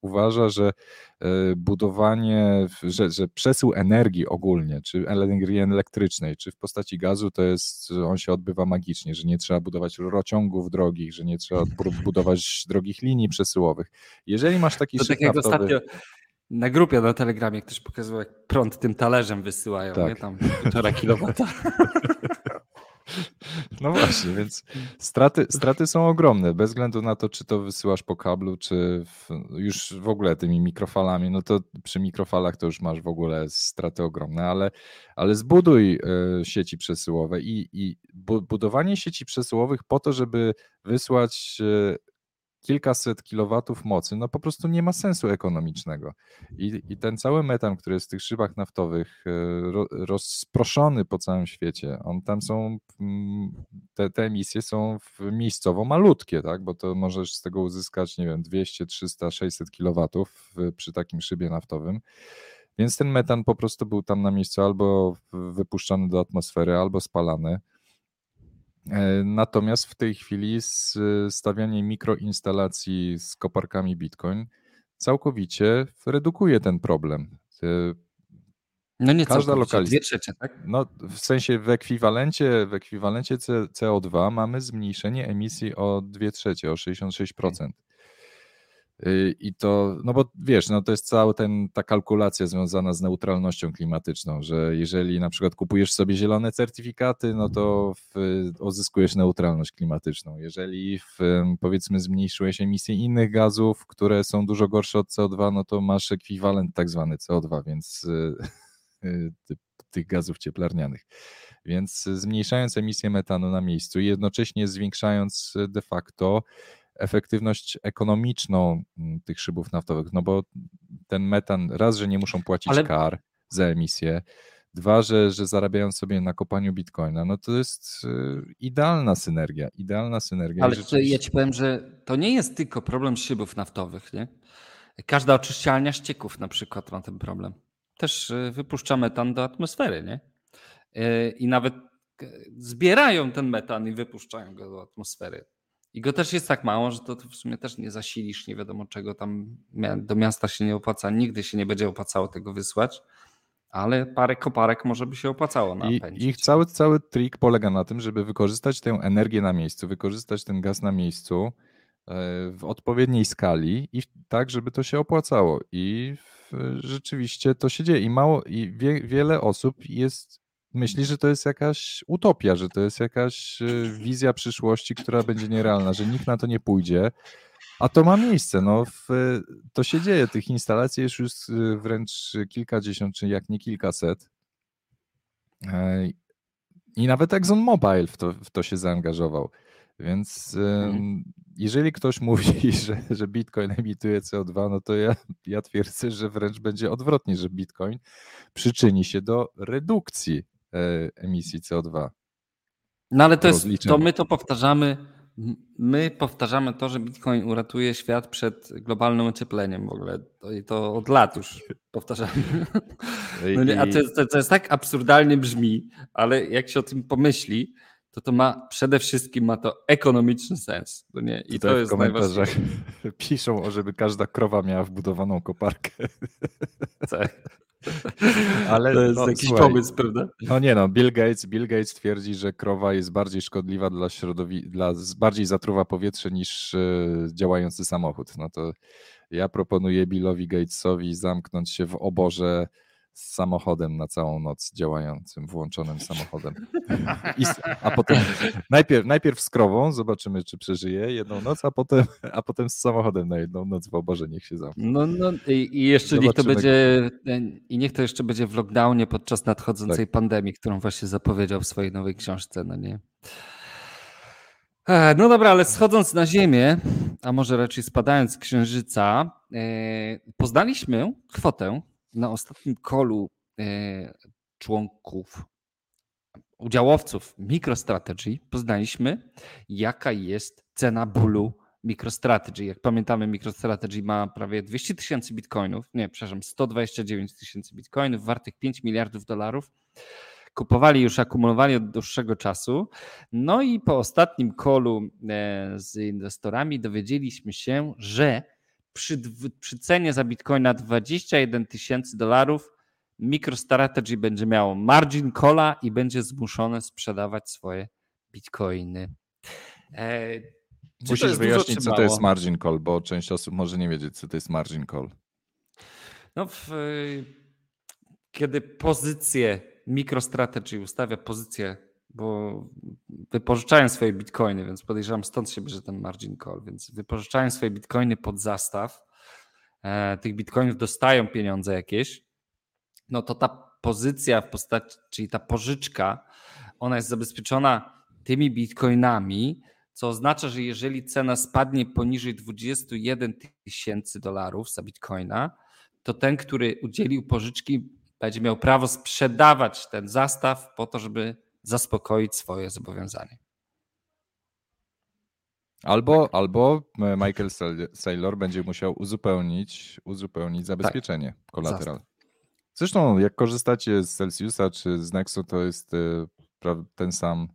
uważa, że e, budowanie, że, że przesył energii ogólnie, czy energii elektrycznej, czy w postaci gazu, to jest, on się odbywa magicznie, że nie trzeba budować rurociągów drogich, że nie trzeba budować drogich linii przesyłowych. Jeżeli masz taki to tak jak naftowy, ostatnio na grupie na Telegramie ktoś pokazywał, jak prąd tym talerzem wysyłają, tak. nie? Tam półtora kilowata. No właśnie, więc straty, straty są ogromne, bez względu na to, czy to wysyłasz po kablu, czy w, już w ogóle tymi mikrofalami, no to przy mikrofalach to już masz w ogóle straty ogromne, ale, ale zbuduj y, sieci przesyłowe i, i budowanie sieci przesyłowych po to, żeby wysłać y, kilkaset kilowatów mocy, no po prostu nie ma sensu ekonomicznego. I, I, ten cały metan, który jest w tych szybach naftowych e, ro, rozproszony po całym świecie, on tam są, mm, te, te emisje są miejscowo malutkie, tak? bo to możesz z tego uzyskać, nie wiem, 200, 300, 600 kilowatów przy takim szybie naftowym. Więc ten metan po prostu był tam na miejscu albo wypuszczany do atmosfery, albo spalany. E, natomiast w tej chwili stawianie mikroinstalacji z koparkami Bitcoin całkowicie redukuje ten problem. No nie Każda lokalizacja. Dwie trzecie, tak? No, w sensie w ekwiwalencie, w ekwiwalencie CO2 mamy zmniejszenie emisji o 2 trzecie, o 66%. Y, I to, no bo wiesz, no to jest cała ten, ta kalkulacja związana z neutralnością klimatyczną, że jeżeli na przykład kupujesz sobie zielone certyfikaty, no to w, uzyskujesz neutralność klimatyczną. Jeżeli w, powiedzmy zmniejszyłeś emisję innych gazów, które są dużo gorsze od CO2, no to masz ekwiwalent tak zwany CO2, więc y, y, tych gazów cieplarnianych. Więc zmniejszając emisję metanu na miejscu i jednocześnie zwiększając de facto efektywność ekonomiczną mm, tych szybów naftowych, no bo ten metan, raz, że nie muszą płacić Ale... kar za emisję, dwa, że, że zarabiają sobie na kopaniu bitcoina, no to jest y, idealna synergia, idealna synergia. Ale rzeczywiście... ja ci powiem, że to nie jest tylko problem szybów naftowych, nie? Każda oczyszczalnia ścieków na przykład ma ten problem. Też y, wypuszcza metan do atmosfery, nie? Y, I nawet zbierają ten metan i wypuszczają go do atmosfery. I go też jest tak mało, że to, to w sumie też nie zasilisz, nie wiadomo czego tam do miasta się nie opłaca, nigdy się nie będzie opłacało tego wysłać, ale parę koparek może by się opłacało napędzić. I ich cały, cały trik polega na tym, żeby wykorzystać tę energię na miejscu, wykorzystać ten gaz na miejscu e, w odpowiedniej skali i tak, żeby to się opłacało. I rzeczywiście to się dzieje. I mało, i wie, wiele osób jest myśli, że to jest jakaś utopia, że to jest jakaś y, wizja przyszłości, która będzie nierealna, że nikt na to nie pójdzie. A to ma miejsce. No, w, to się dzieje. Tych instalacji jest już y, wręcz kilkadziesiąt, czy jak nie kilkaset. I nawet ExxonMobil w to, w to się zaangażował. Więc mhm. jeżeli ktoś mówi, że, że Bitcoin emituje CO2, no to ja, ja twierdzę, że wręcz będzie odwrotnie, że Bitcoin przyczyni się do redukcji emisji CO2. No ale to jest, to my to powtarzamy, my powtarzamy to, że Bitcoin uratuje świat przed globalnym ociepleniem w ogóle. To, to od lat już powtarzamy. No nie, a to, to, to jest tak absurdalnie brzmi, ale jak się o tym pomyśli, to to ma przede wszystkim ma to ekonomiczny sens. To nie? I Tutaj to jest w komentarzach piszą, żeby każda krowa miała wbudowaną koparkę. Tak. Ale to jest no, jakiś słuchaj, pomysł, prawda? No nie no, Bill Gates, Bill Gates twierdzi, że krowa jest bardziej szkodliwa dla środowiska, dla, bardziej zatruwa powietrze niż e, działający samochód. No to ja proponuję Billowi Gatesowi zamknąć się w oborze z samochodem na całą noc działającym, włączonym samochodem. I, a potem najpierw, najpierw z krową, zobaczymy, czy przeżyje jedną noc, a potem, a potem z samochodem na jedną noc w oborze niech się zamknie. No, no i, i jeszcze zobaczymy. niech to będzie i niech to jeszcze będzie w lockdownie podczas nadchodzącej tak. pandemii, którą właśnie zapowiedział w swojej nowej książce, no nie? No dobra, ale schodząc na Ziemię, a może raczej spadając z Księżyca, e, poznaliśmy kwotę na ostatnim kolu e, członków, udziałowców MicroStrategy poznaliśmy, jaka jest cena bólu MicroStrategy. Jak pamiętamy, MicroStrategy ma prawie 200 tysięcy bitcoinów, nie, przepraszam, 129 tysięcy bitcoinów, wartych 5 miliardów dolarów. Kupowali już, akumulowali od dłuższego czasu. No i po ostatnim kolu e, z inwestorami dowiedzieliśmy się, że przy, przy cenie za bitcoina 21 tysięcy dolarów MicroStrategy będzie miało margin calla i będzie zmuszone sprzedawać swoje bitcoiny. E, Musisz wyjaśnić, co to jest margin call, bo część osób może nie wiedzieć, co to jest margin call. No, w, kiedy pozycję MicroStrategy ustawia pozycję bo wypożyczają swoje bitcoiny, więc podejrzewam stąd się bierze ten margin call, więc wypożyczają swoje bitcoiny pod zastaw, e, tych bitcoinów dostają pieniądze jakieś, no to ta pozycja w postaci, czyli ta pożyczka, ona jest zabezpieczona tymi bitcoinami, co oznacza, że jeżeli cena spadnie poniżej 21 tysięcy dolarów za bitcoina, to ten, który udzielił pożyczki, będzie miał prawo sprzedawać ten zastaw po to, żeby zaspokoić swoje zobowiązanie. Albo, tak. albo Michael Saylor będzie musiał uzupełnić, uzupełnić zabezpieczenie tak. kolateral. Zresztą jak korzystacie z Celsiusa czy z Nexo, to jest e, ten sam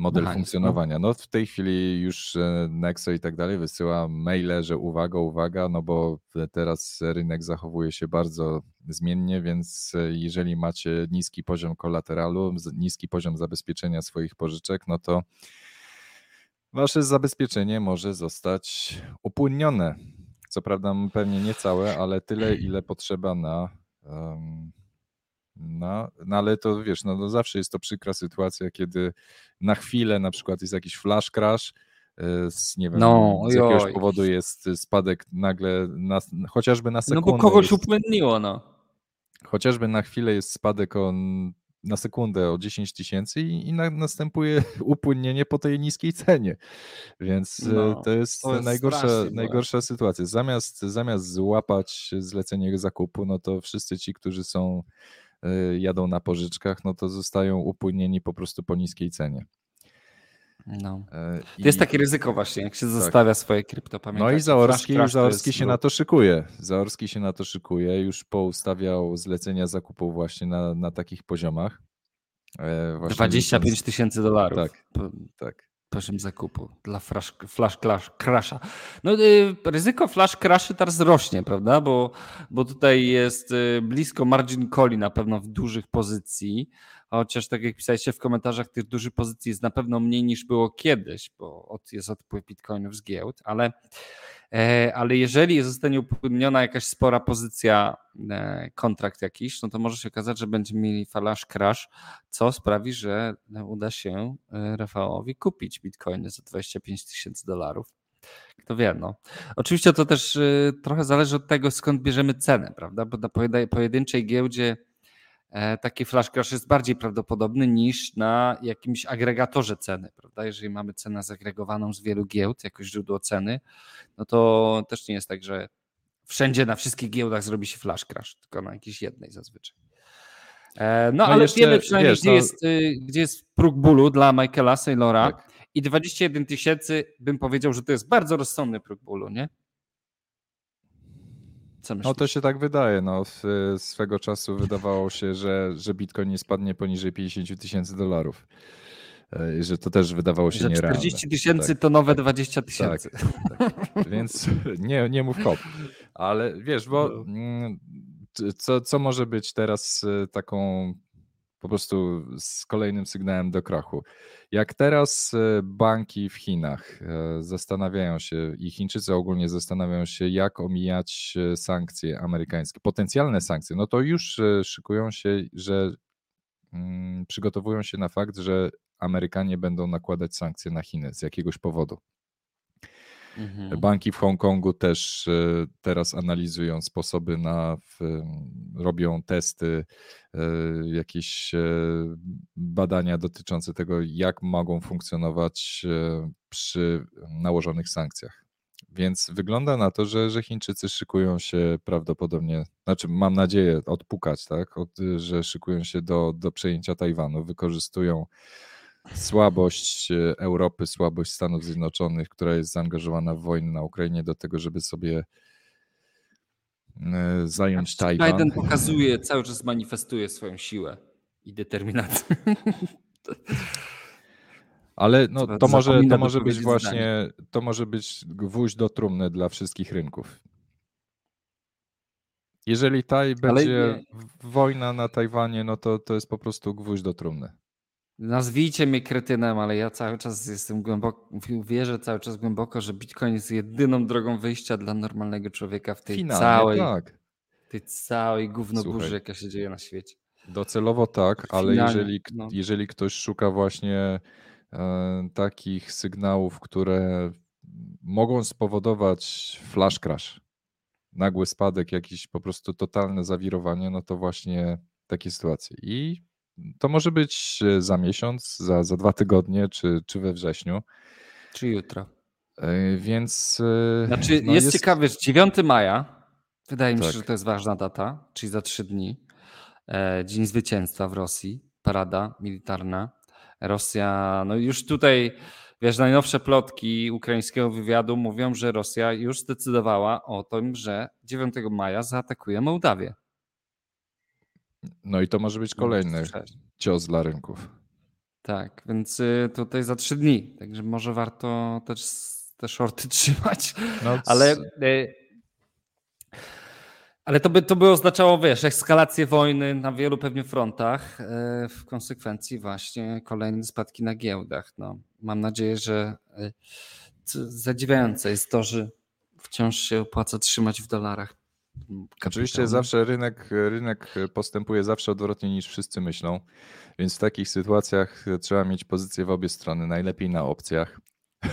model Mechanizm. funkcjonowania. No w tej chwili już e, Nexo i tak dalej wysyła maile, że uwaga, uwaga, no bo teraz rynek zachowuje się bardzo zmiennie, więc e, jeżeli macie niski poziom kolateralu, niski poziom zabezpieczenia swoich pożyczek, no to wasze zabezpieczenie może zostać upłynnione. Co prawda pewnie nie całe, ale tyle, ile potrzeba na um, no, no ale to wiesz, no, no zawsze jest to przykra sytuacja, kiedy na chwilę na przykład jest jakiś flash crash, e, z, nie wiem, no, z jakiegoś oj. powodu jest spadek nagle, na, chociażby na sekundę. No bo kogoś jest, upłynniło, no. Chociażby na chwilę jest spadek on na sekundę o 10 tysięcy i, i na, następuje upłynnienie po tej niskiej cenie. Więc e, no, to jest, to jest najgorsza, najgorsza sytuacja. Zamiast, zamiast złapać zlecenie zakupu, no to wszyscy ci, którzy są Y, jadą na pożyczkach, no to zostają upłynieni po prostu po niskiej cenie. No. I... To jest takie ryzyko właśnie, jak się tak. zostawia swoje krypto. No i Zaorski, Zaorski się na to szykuje. Zaorski się na to szykuje, już poustawiał zlecenia zakupów właśnie na, na takich poziomach. E, właśnie 25 tysięcy dolarów. Tak, tak poziom zakupu dla flash, flash crasha. No, y, ryzyko flash crashy teraz rośnie, prawda? Bo, bo tutaj jest y, blisko margin calli na pewno w dużych pozycji, chociaż tak jak pisaliście w komentarzach, tych dużych pozycji jest na pewno mniej niż było kiedyś, bo jest odpływ bitcoinów z giełd, ale ale jeżeli zostanie upłynniona jakaś spora pozycja, e, kontrakt jakiś, no to może się okazać, że będziemy mieli flash crash, co sprawi, że uda się e, Rafałowi kupić bitcoiny za 25 tysięcy dolarów. Kto wie, no. Oczywiście to też trochę zależy od tego, skąd bierzemy cenę, prawda? Bo na pojedynczej giełdzie E, taki flash crash jest bardziej prawdopodobny niż na jakimś agregatorze ceny, prawda? Jeżeli mamy cenę zagregowaną z wielu giełd jako źródło ceny, no to też nie jest tak, że wszędzie na wszystkich giełdach zrobi się flash crash, tylko na jakiejś jednej zazwyczaj. E, no, no, ale jeszcze, wiemy przynajmniej, wiesz, gdzie, no... jest, y, gdzie jest próg bólu dla Michaela Saylora tak. i 21 tysięcy bym powiedział, że to jest bardzo rozsądny próg bólu, nie? No to się tak wydaje. No, swego czasu wydawało się, że, że Bitcoin nie spadnie poniżej 50 tysięcy dolarów. E, że to też wydawało się że nierealne. 40 tysięcy tak. to nowe 20 tysięcy. Tak, tak. Więc nie, nie mów hop. Ale wiesz, bo no. mm, co, co może być teraz e, taką po prostu z kolejnym sygnałem do krachu? Jak teraz e, banki w Chinach zastanawiają się i Chińczycy ogólnie zastanawiają się, jak omijać sankcje amerykańskie, potencjalne sankcje, no to już szykują się, że mm, przygotowują się na fakt, że Amerykanie będą nakładać sankcje na Chiny z jakiegoś powodu. Mhm. Banki w Hongkongu też e, teraz analizują sposoby na, robią testy, e, jakieś e, badania dotyczące tego, jak mogą funkcjonować przy nałożonych sankcjach. Więc wygląda na to, że, że Chińczycy szykują się prawdopodobnie, znaczy mam nadzieję odpukać, tak, Od, że szykują się do, do przejęcia Tajwanu, wykorzystują słabość e, Europy, słabość Stanów Zjednoczonych, która jest zaangażowana w wojnę na Ukrainie, do tego, żeby sobie e, zająć Tajwan. Biden pokazuje, cały czas manifestuje swoją siłę i determinację. Ale no, to, może, to może być właśnie, to może być gwóźdź do trumny dla wszystkich rynków. Jeżeli Taj będzie wojna na Tajwanie, no to to jest po prostu gwóźdź do trumny. Nazwijcie mnie kretynem, ale ja cały czas jestem głęboko, wierzę cały czas głęboko, że Bitcoin jest jedyną drogą wyjścia dla normalnego człowieka w tej Finalnie, całej, tak. tej całej gównoburzy, jaka się dzieje na świecie. Docelowo tak, ale jeżeli, no. jeżeli ktoś szuka właśnie e, takich sygnałów, które mogą spowodować flash crash, nagły spadek, jakiś po prostu totalne zawirowanie, no to właśnie takie sytuacje. I to może być e, za miesiąc, za, za dwa tygodnie, czy, czy we wrześniu. Czy jutro. E, więc. E, znaczy, no jest, jest ciekawy, 9 maja. Wydaje mi się, tak. że to jest ważna data, czyli za trzy dni. Dzień zwycięstwa w Rosji, parada militarna. Rosja, no już tutaj, wiesz, najnowsze plotki ukraińskiego wywiadu mówią, że Rosja już zdecydowała o tym, że 9 maja zaatakuje Mołdawię. No i to może być kolejny cios dla rynków. Tak, więc y, tutaj za trzy dni, także może warto też te shorty trzymać, no, ale y, ale to by, to by oznaczało, wiesz, eskalację wojny na wielu pewnie frontach, y, w konsekwencji właśnie kolejne spadki na giełdach. No, mam nadzieję, że zadziwiające jest to, że wciąż się opłaca trzymać w dolarach Oczywiście zawsze rynek, rynek postępuje zawsze odwrotnie niż wszyscy myślą, więc w takich sytuacjach trzeba mieć pozycję w obie strony, najlepiej na opcjach.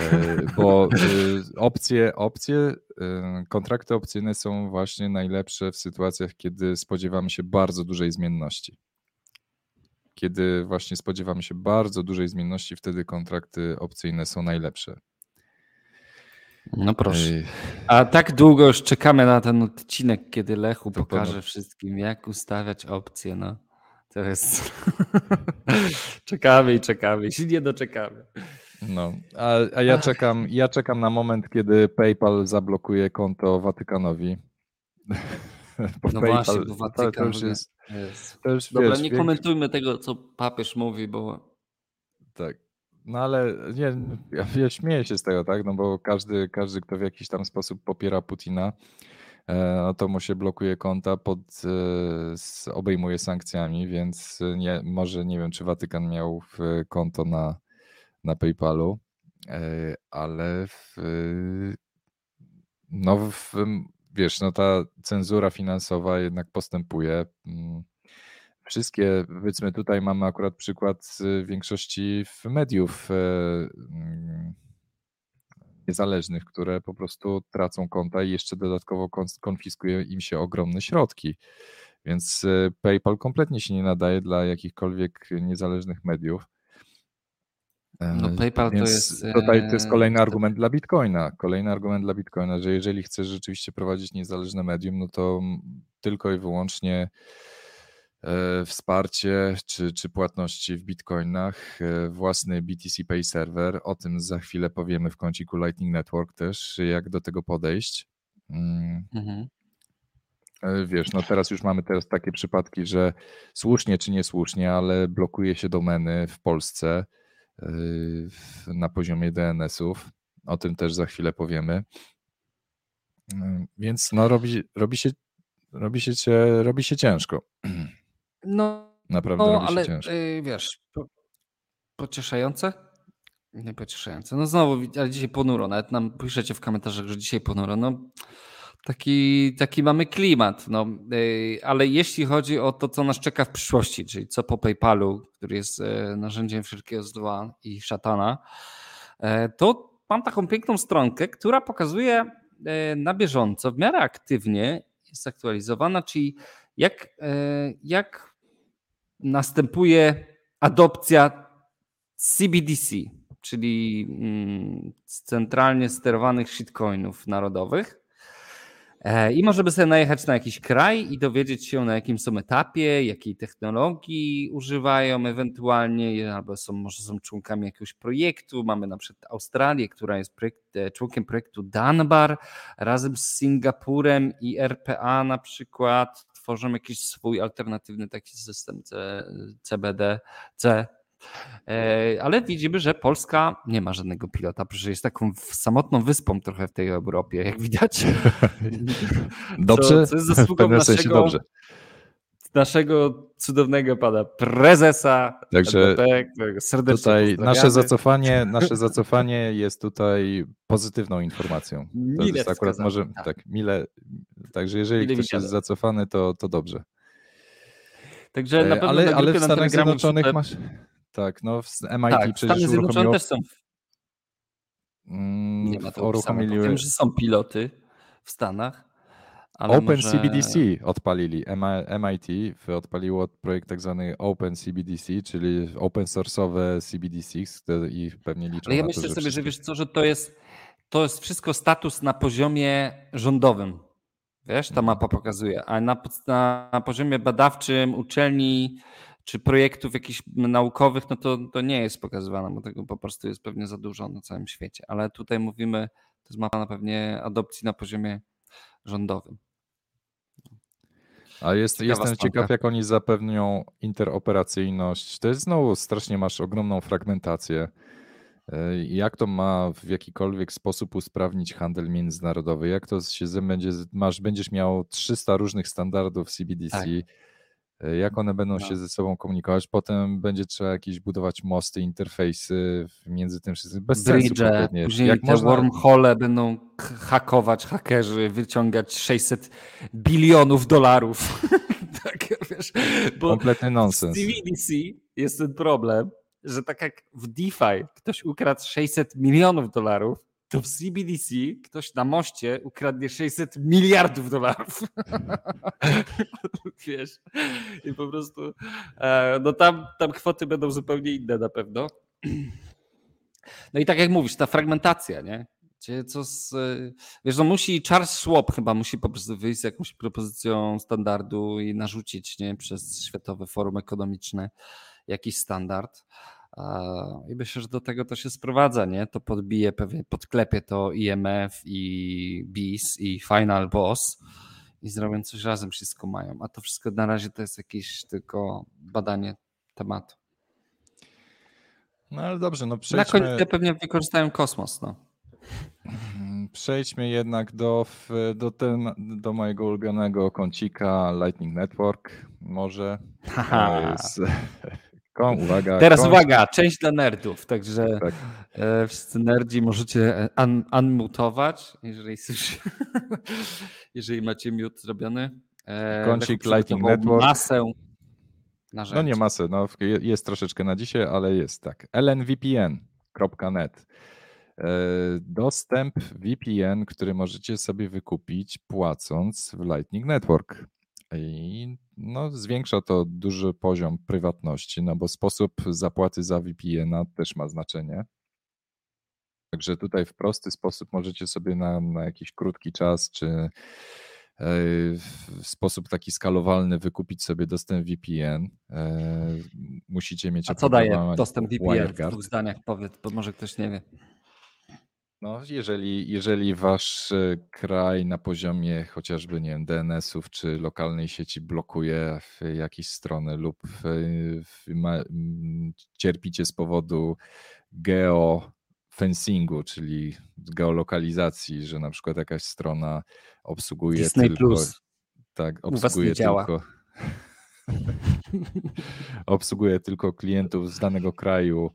E, bo e, opcje, opcje, e, kontrakty opcyjne są właśnie najlepsze w sytuacjach, kiedy spodziewamy się bardzo dużej zmienności. Kiedy właśnie spodziewamy się bardzo dużej zmienności, wtedy kontrakty opcyjne są najlepsze. No proszę. A tak długo już czekamy na ten odcinek, kiedy Lechu to pokaże ponad... wszystkim, jak ustawiać opcje. No. To jest. czekamy i czekamy, i się nie doczekamy. No, a, a ja czekam, ja czekam na moment, kiedy PayPal zablokuje konto Watykanowi. Bo no PayPal, właśnie, bo Watykan to, już jest, jest. To już, Dobra, wiesz, nie komentujmy tego, co papież mówi, bo. Tak. No ale nie, ja, ja śmieję się z tego, tak? No bo każdy, każdy, kto w jakiś tam sposób popiera Putina, e, no to mu się blokuje konta, pod, e, obejmuje sankcjami, więc nie, może nie wiem, czy Watykan miał konto na, na PayPalu, e, ale w, no w, wiesz, no ta cenzura finansowa jednak postępuje. Wszystkie, powiedzmy tutaj mamy akurat przykład większości mediów e, mm, niezależnych, które po prostu tracą konta i jeszcze dodatkowo konfiskuje im się ogromne środki. Więc e, PayPal kompletnie się nie nadaje dla jakichkolwiek niezależnych mediów. No PayPal Więc to jest. Tutaj to jest e, kolejny argument dla Bitcoina. Kolejny argument dla Bitcoina, że jeżeli chcesz rzeczywiście prowadzić niezależne medium, no to tylko i wyłącznie e, wsparcie czy, czy płatności w bitcoinach, e, własny BTC Pay Server. O tym za chwilę powiemy w kąciku Lightning Network też, jak do tego podejść. Mm, Mhm. E, Wiesz, no teraz już mamy teraz takie przypadki, że słusznie czy niesłusznie, ale blokuje się domeny w Polsce na poziomie DNS-ów. O tym też za chwilę powiemy. Więc no robi, robi, się, robi, się, robi się ciężko. No, Naprawdę no ale ciężko. y, wiesz, po, pocieszające? Nie pocieszające. No znowu, ale dzisiaj ponuro. Nawet nam piszecie w komentarzach, że dzisiaj ponuro. No, taki, taki mamy klimat. No, y, ale jeśli chodzi o to, co nas czeka w przyszłości, czyli co po PayPalu, który jest e, narzędziem wszelkiego zła i szatana, e, to mam taką piękną stronkę, która pokazuje e, na bieżąco, w miarę aktywnie jest aktualizowana, czyli jak, e, jak następuje adopcja CBDC, czyli mm, centralnie sterowanych shitcoinów narodowych. E, I możemy sobie najechać na jakiś kraj i dowiedzieć się, na jakim są etapie, jakiej technologii używają ewentualnie, albo są, może są członkami jakiegoś projektu. Mamy na przykład Australię, która jest projekt, e, członkiem projektu Danbar, razem z Singapurem i RPA na przykład tworzą jakiś swój alternatywny taki system C, CBD, C. E, Ale widzimy, że Polska nie ma żadnego pilota, że jest taką samotną wyspą trochę w tej Europie, jak widać. Dobrze? co jest w zasługą naszego- dobrze. Naszego cudownego pana prezesa, Także którego serdecznie Tutaj nasze zacofanie, nasze zacofanie jest tutaj pozytywną informacją. To Mile jest akurat wskazane, może tak. tak, mile. Także jeżeli Mile ktoś widziane. jest zacofany, to, to dobrze. Także na E, pewno ale, na ale w na Stanach Zjednoczonych masz. Tak, no w MIT Tak, przecież Stany Zjednoczone uruchomiło. też są. mm, Nie ma to Wiem, że są piloty w Stanach. Ale Open może... CBDC odpalili. MIT odpaliło projekt tak zwany Open CBDC, czyli open source'owe CBDC i pewnie liczą Ale ja myślę to, że sobie, że wszystkie- wiesz co, że to jest, to jest wszystko status na poziomie rządowym. Wiesz, ta mapa pokazuje, a na, na poziomie badawczym, uczelni czy projektów jakichś naukowych, no to, to nie jest pokazywane, bo tego po prostu jest pewnie za dużo na całym świecie. Ale tutaj mówimy, to jest mapa na pewnie adopcji na poziomie rządowym. A jest, Ciekawa jestem ciekaw, jak oni zapewnią interoperacyjność. To jest znowu strasznie masz ogromną fragmentację. E, Jak to ma w jakikolwiek sposób usprawnić handel międzynarodowy? Jak to się będzie, masz, będziesz miał 300 różnych standardów CBDC, Tak. E, jak one będą No. się ze sobą komunikować? Potem będzie trzeba jakieś budować mosty, interfejsy między tym wszystkim. Bez sensu Bridge, kompletnie. później Jak te można, wormhole będą hakować hakerzy, wyciągać 600 bilionów dolarów. tak, wiesz, bo kompletny w nonsens. CBDC jest ten problem, że tak jak w DeFi ktoś ukradł 600 milionów dolarów, to w CBDC ktoś na moście ukradnie 600 miliardów dolarów. Wiesz, i po prostu e, no tam, tam kwoty będą zupełnie inne na pewno. No i tak jak mówisz, ta fragmentacja, nie? Co z, e, wiesz, no musi Charles Schwab chyba musi po prostu wyjść z jakąś propozycją standardu i narzucić, nie, przez Światowe Forum Ekonomiczne jakiś standard. I myślę, że do tego to się sprowadza, nie? To podbije pewnie, podklepie to IMF i BIS i Final Boss i zrobią coś razem, wszystko mają. A to wszystko na razie to jest jakieś tylko badanie tematu. No ale dobrze, no Na przejdźmy, końcu pewnie wykorzystają kosmos, no. Mm, Przejdźmy jednak do, do, ten, do mojego ulubionego kącika Lightning Network. Może. Haha. Kon, uwaga. Teraz kąt- uwaga, część dla nerdów, także Tak. e, wszyscy nerdzi możecie e, un, unmutować, jeżeli, słyszy- jeżeli macie mute zrobiony. E, Kącik Lightning Network. masę No narzędzi. nie masę, no, je- jest troszeczkę na dzisiaj, ale jest tak. lnvpn.net. E, Dostęp VPN, który możecie sobie wykupić płacąc w Lightning Network. I no, zwiększa to duży poziom prywatności, no bo sposób zapłaty za VPN-a też ma znaczenie. Także tutaj w prosty sposób możecie sobie na, na jakiś krótki czas, czy e, w sposób taki skalowalny wykupić sobie dostęp VPN. E, musicie mieć A co daje dostęp VPN w dwóch zdaniach? Powiedz, bo może ktoś nie wie. No, jeżeli, jeżeli wasz e, kraj na poziomie chociażby, nie wiem, DNS-ów czy lokalnej sieci blokuje w jakieś strony lub ma, cierpicie z powodu geofencingu, czyli geolokalizacji, że na przykład jakaś strona obsługuje Disney tylko Plus. tak, obsługuje tylko obsługuje tylko klientów z danego kraju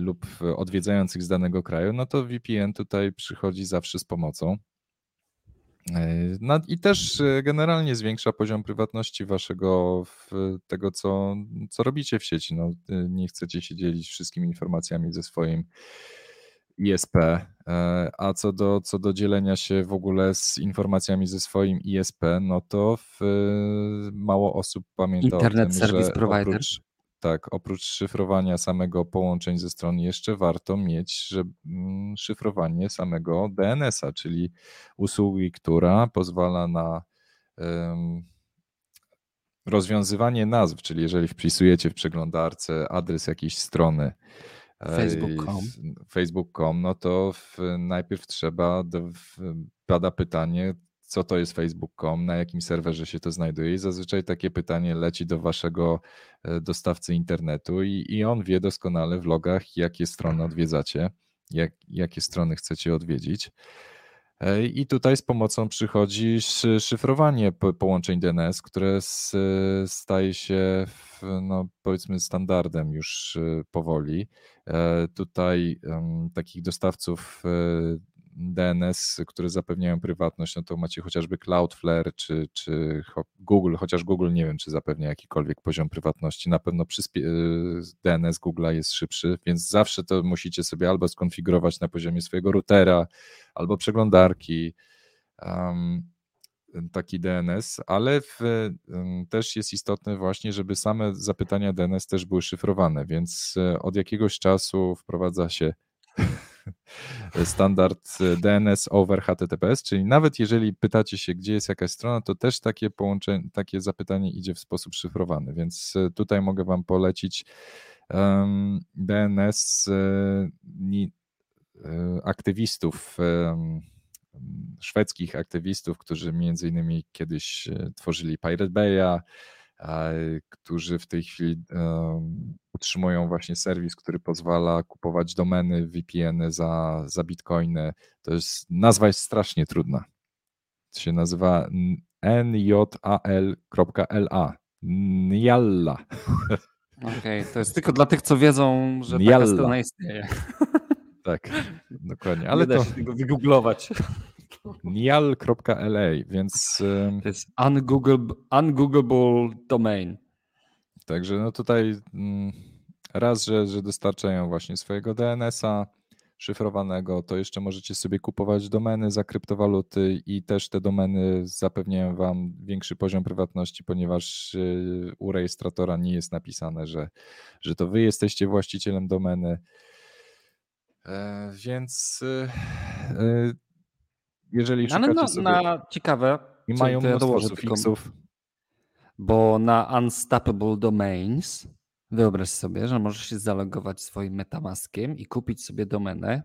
lub odwiedzających z danego kraju, no to VPN tutaj przychodzi zawsze z pomocą. E, No i też e, generalnie zwiększa poziom prywatności waszego, tego co, co robicie w sieci. No, e, nie chcecie się dzielić wszystkimi informacjami ze swoim ISP, e, a co do, co do dzielenia się w ogóle z informacjami ze swoim ISP, no to w, mało osób pamięta Internet o tym, Service że Provider. oprócz, tak, oprócz szyfrowania samego połączeń ze stron jeszcze warto mieć że, mm, szyfrowanie samego DNS-a, czyli usługi, która pozwala na em, rozwiązywanie nazw, czyli jeżeli wpisujecie w przeglądarce adres jakiejś strony, Facebook.com. facebook.com, no to w, najpierw trzeba, w, pada pytanie, co to jest facebook.com, na jakim serwerze się to znajduje i zazwyczaj takie pytanie leci do waszego e, dostawcy internetu i, i on wie doskonale w logach, jakie strony odwiedzacie, jak, jakie strony chcecie odwiedzić. E, I tutaj z pomocą przychodzi szy- szyfrowanie po- połączeń DNS, które staje się w, no, powiedzmy standardem już e, powoli. Tutaj takich dostawców DNS, które zapewniają prywatność, no to macie chociażby Cloudflare czy, czy Google, chociaż Google nie wiem, czy zapewnia jakikolwiek poziom prywatności. Na pewno e, DNS Google'a jest szybszy, więc zawsze to musicie sobie albo skonfigurować na poziomie swojego routera, albo przeglądarki, um, taki DNS, ale w, też jest istotne właśnie, żeby same zapytania DNS też były szyfrowane, więc e, od jakiegoś czasu wprowadza się standard e, DNS over HTTPS, czyli nawet jeżeli pytacie się, gdzie jest jakaś strona, to też takie połączenie, takie zapytanie idzie w sposób szyfrowany, więc e, tutaj mogę Wam polecić um, DNS e, ni, aktywistów, szwedzkich aktywistów, którzy między innymi kiedyś tworzyli Pirate Bay'a, którzy w tej chwili utrzymują właśnie serwis, który pozwala kupować domeny, VPN-y za, za bitcoiny. To jest, nazwa jest strasznie trudna. To się nazywa njal.la. Njalla. Okej, to jest tylko dla tych, co wiedzą, że taka Jalla. strona istnieje. Tak, dokładnie. Ale Ale da to się tego wygooglować. njal.la, więc To jest ungoogleable, ungoogleable domain. Także no tutaj mm, raz, że, że dostarczają właśnie swojego DNS-a szyfrowanego, to jeszcze możecie sobie kupować domeny za kryptowaluty i też te domeny zapewniają wam większy poziom prywatności, ponieważ y, u rejestratora nie jest napisane, że, że to wy jesteście właścicielem domeny. E, Więc jeżeli Ale szukacie na, sobie na ciekawe, i mają mnóstwo tylko- sufiksów, bo na Unstoppable Domains wyobraź sobie, że możesz się zalogować swoim Metamaskiem i kupić sobie domenę,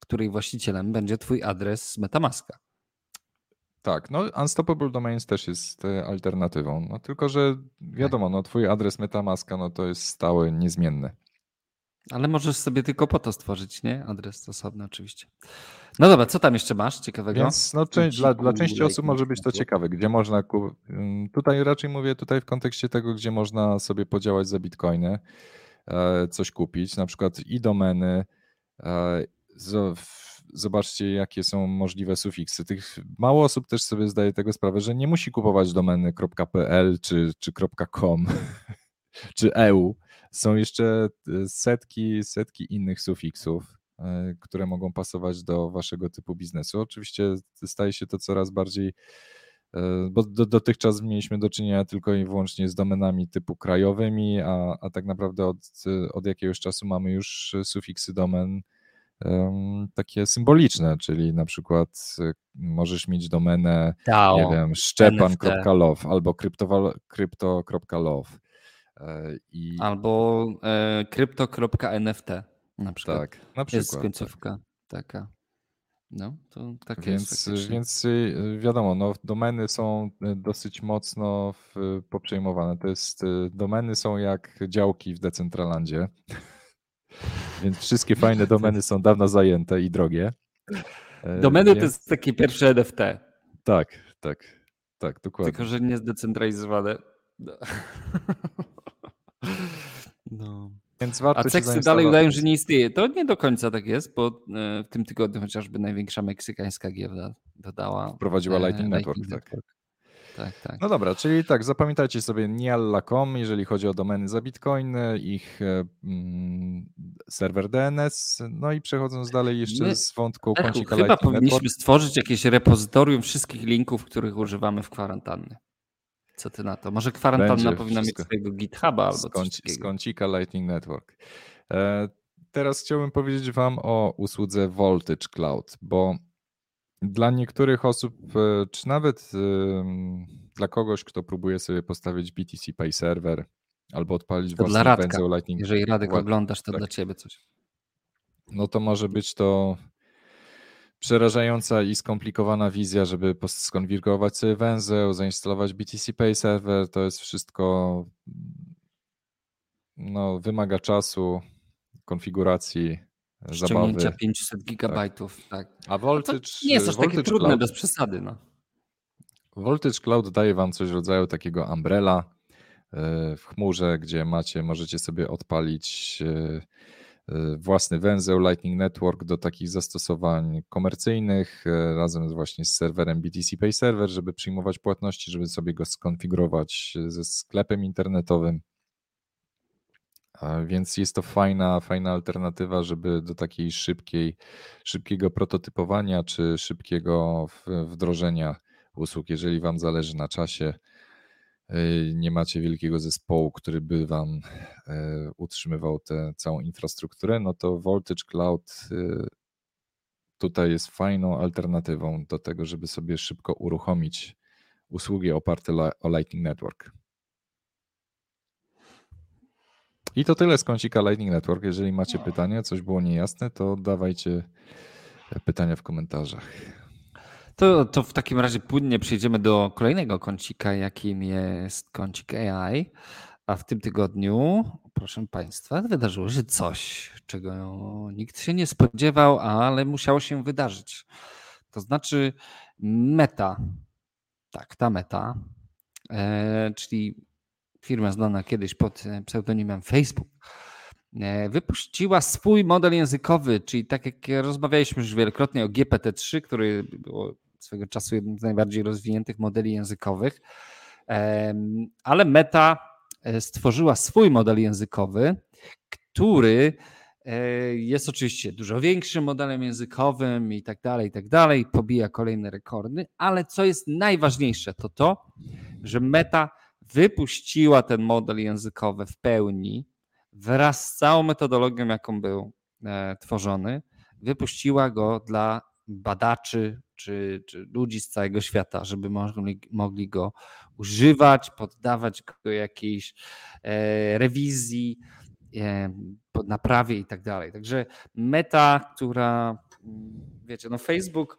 której właścicielem będzie twój adres z Metamaska. Tak, no Unstoppable Domains też jest e, alternatywą, no tylko, że wiadomo, no twój adres Metamaska, no to jest stały, niezmienny. Ale możesz sobie tylko po to stworzyć, nie? Adres osobny oczywiście. No dobra, co tam jeszcze masz ciekawego? Więc no, część, dla, dla części osób może być to ciekawe, gdzie można, ku- ym, tutaj raczej mówię tutaj w kontekście tego, gdzie można sobie podziałać za bitcoiny, e, coś kupić, na przykład i domeny, e, zobaczcie jakie są możliwe sufiksy. Tych, mało osób też sobie zdaje tego sprawę, że nie musi kupować domeny .pl czy, czy .com czy EU. Są jeszcze e, setki, setki innych sufiksów, e, które mogą pasować do waszego typu biznesu. Oczywiście staje się to coraz bardziej bo do, dotychczas mieliśmy do czynienia tylko i wyłącznie z domenami typu krajowymi, a, a tak naprawdę od, od jakiegoś czasu mamy już sufiksy domen takie symboliczne, czyli na przykład możesz mieć domenę, DAO, nie wiem, szczepan.love albo krypto.love. E, I... Albo e, krypto.nft na przykład. Tak, na przykład. Jest końcówka tak. taka. No, to tak więc, jest. Więc y, wiadomo, no, domeny są y, dosyć mocno w, poprzejmowane. To jest, domeny są jak działki w Decentralandzie. Więc wszystkie fajne domeny są dawno zajęte i drogie. E, domeny to jest takie pierwsze NFT. Tak, tak, tak, dokładnie. Tylko, że nie zdecentralizowane. No. no. Więc warto A seksy dalej udają, że nie istnieje. To nie do końca tak jest, bo e, w tym tygodniu chociażby największa meksykańska giełda dodała. Wprowadziła e, Lightning, Lightning Network, Network, tak tak, tak. No dobra, czyli tak, zapamiętajcie sobie nialla.com, jeżeli chodzi o domeny za bitcoiny, ich e, mm, serwer DNS, no i przechodząc dalej jeszcze My, z wątku kącika Chyba powinniśmy Network. stworzyć jakieś repozytorium wszystkich linków, których używamy w kwarantannie. Co ty na to? Może kwarantanna Będzie powinna mieć swojego GitHuba albo z, kąci, z kącika Lightning Network. E, teraz chciałbym powiedzieć wam o usłudze Voltage Cloud, bo dla niektórych osób, e, czy nawet dla kogoś, kto próbuje sobie postawić BTC Pay Server albo odpalić to własny węzeł Lightning. Jeżeli Radek oglądasz, to tak. dla ciebie coś. No to może być to przerażająca i skomplikowana wizja, żeby skonfigurować sobie węzeł, zainstalować BTC Pay Server. To jest wszystko no, wymaga czasu, konfiguracji Ściągnięcia zabawy. 500 tak. gigabajtów, tak. tak. A Voltage, nie jest aż takie trudne Cloud, bez przesady. No. Voltage Cloud daje wam coś w rodzaju takiego umbrella e, w chmurze, gdzie macie, możecie sobie odpalić e, własny węzeł Lightning Network do takich zastosowań komercyjnych, razem właśnie z serwerem BTC Pay Server, żeby przyjmować płatności, żeby sobie go skonfigurować ze sklepem internetowym. Więc jest to fajna, fajna alternatywa, żeby do takiej szybkiej, szybkiego prototypowania czy szybkiego wdrożenia usług, jeżeli Wam zależy na czasie, nie macie wielkiego zespołu, który by Wam y, utrzymywał tę całą infrastrukturę, no to Voltage Cloud y, tutaj jest fajną alternatywą do tego, żeby sobie szybko uruchomić usługi oparte o Lightning Network. I to tyle z kącika Lightning Network. Jeżeli macie pytania, coś było niejasne, to dawajcie pytania w komentarzach. To, to w takim razie płynnie przejdziemy do kolejnego kącika, jakim jest kącik AI. A w tym tygodniu, proszę Państwa, wydarzyło się coś, czego nikt się nie spodziewał, ale musiało się wydarzyć. To znaczy Meta, tak, ta Meta, e, czyli firma znana kiedyś pod pseudonimem Facebook, e, wypuściła swój model językowy, czyli tak jak rozmawialiśmy już wielokrotnie o GPT-3, który swego czasu jednym z najbardziej rozwiniętych modeli językowych, ale Meta e, stworzyła swój model językowy, który jest oczywiście dużo większym modelem językowym i tak dalej, i tak dalej, pobija kolejne rekordy, ale co jest najważniejsze, to to, że Meta wypuściła ten model językowy w pełni wraz z całą metodologią, jaką był e, tworzony, wypuściła go dla badaczy czy, czy ludzi z całego świata, żeby mogli, mogli go używać, poddawać go jakiejś e, rewizji, e, naprawie i tak dalej. Także meta, która wiecie, no Facebook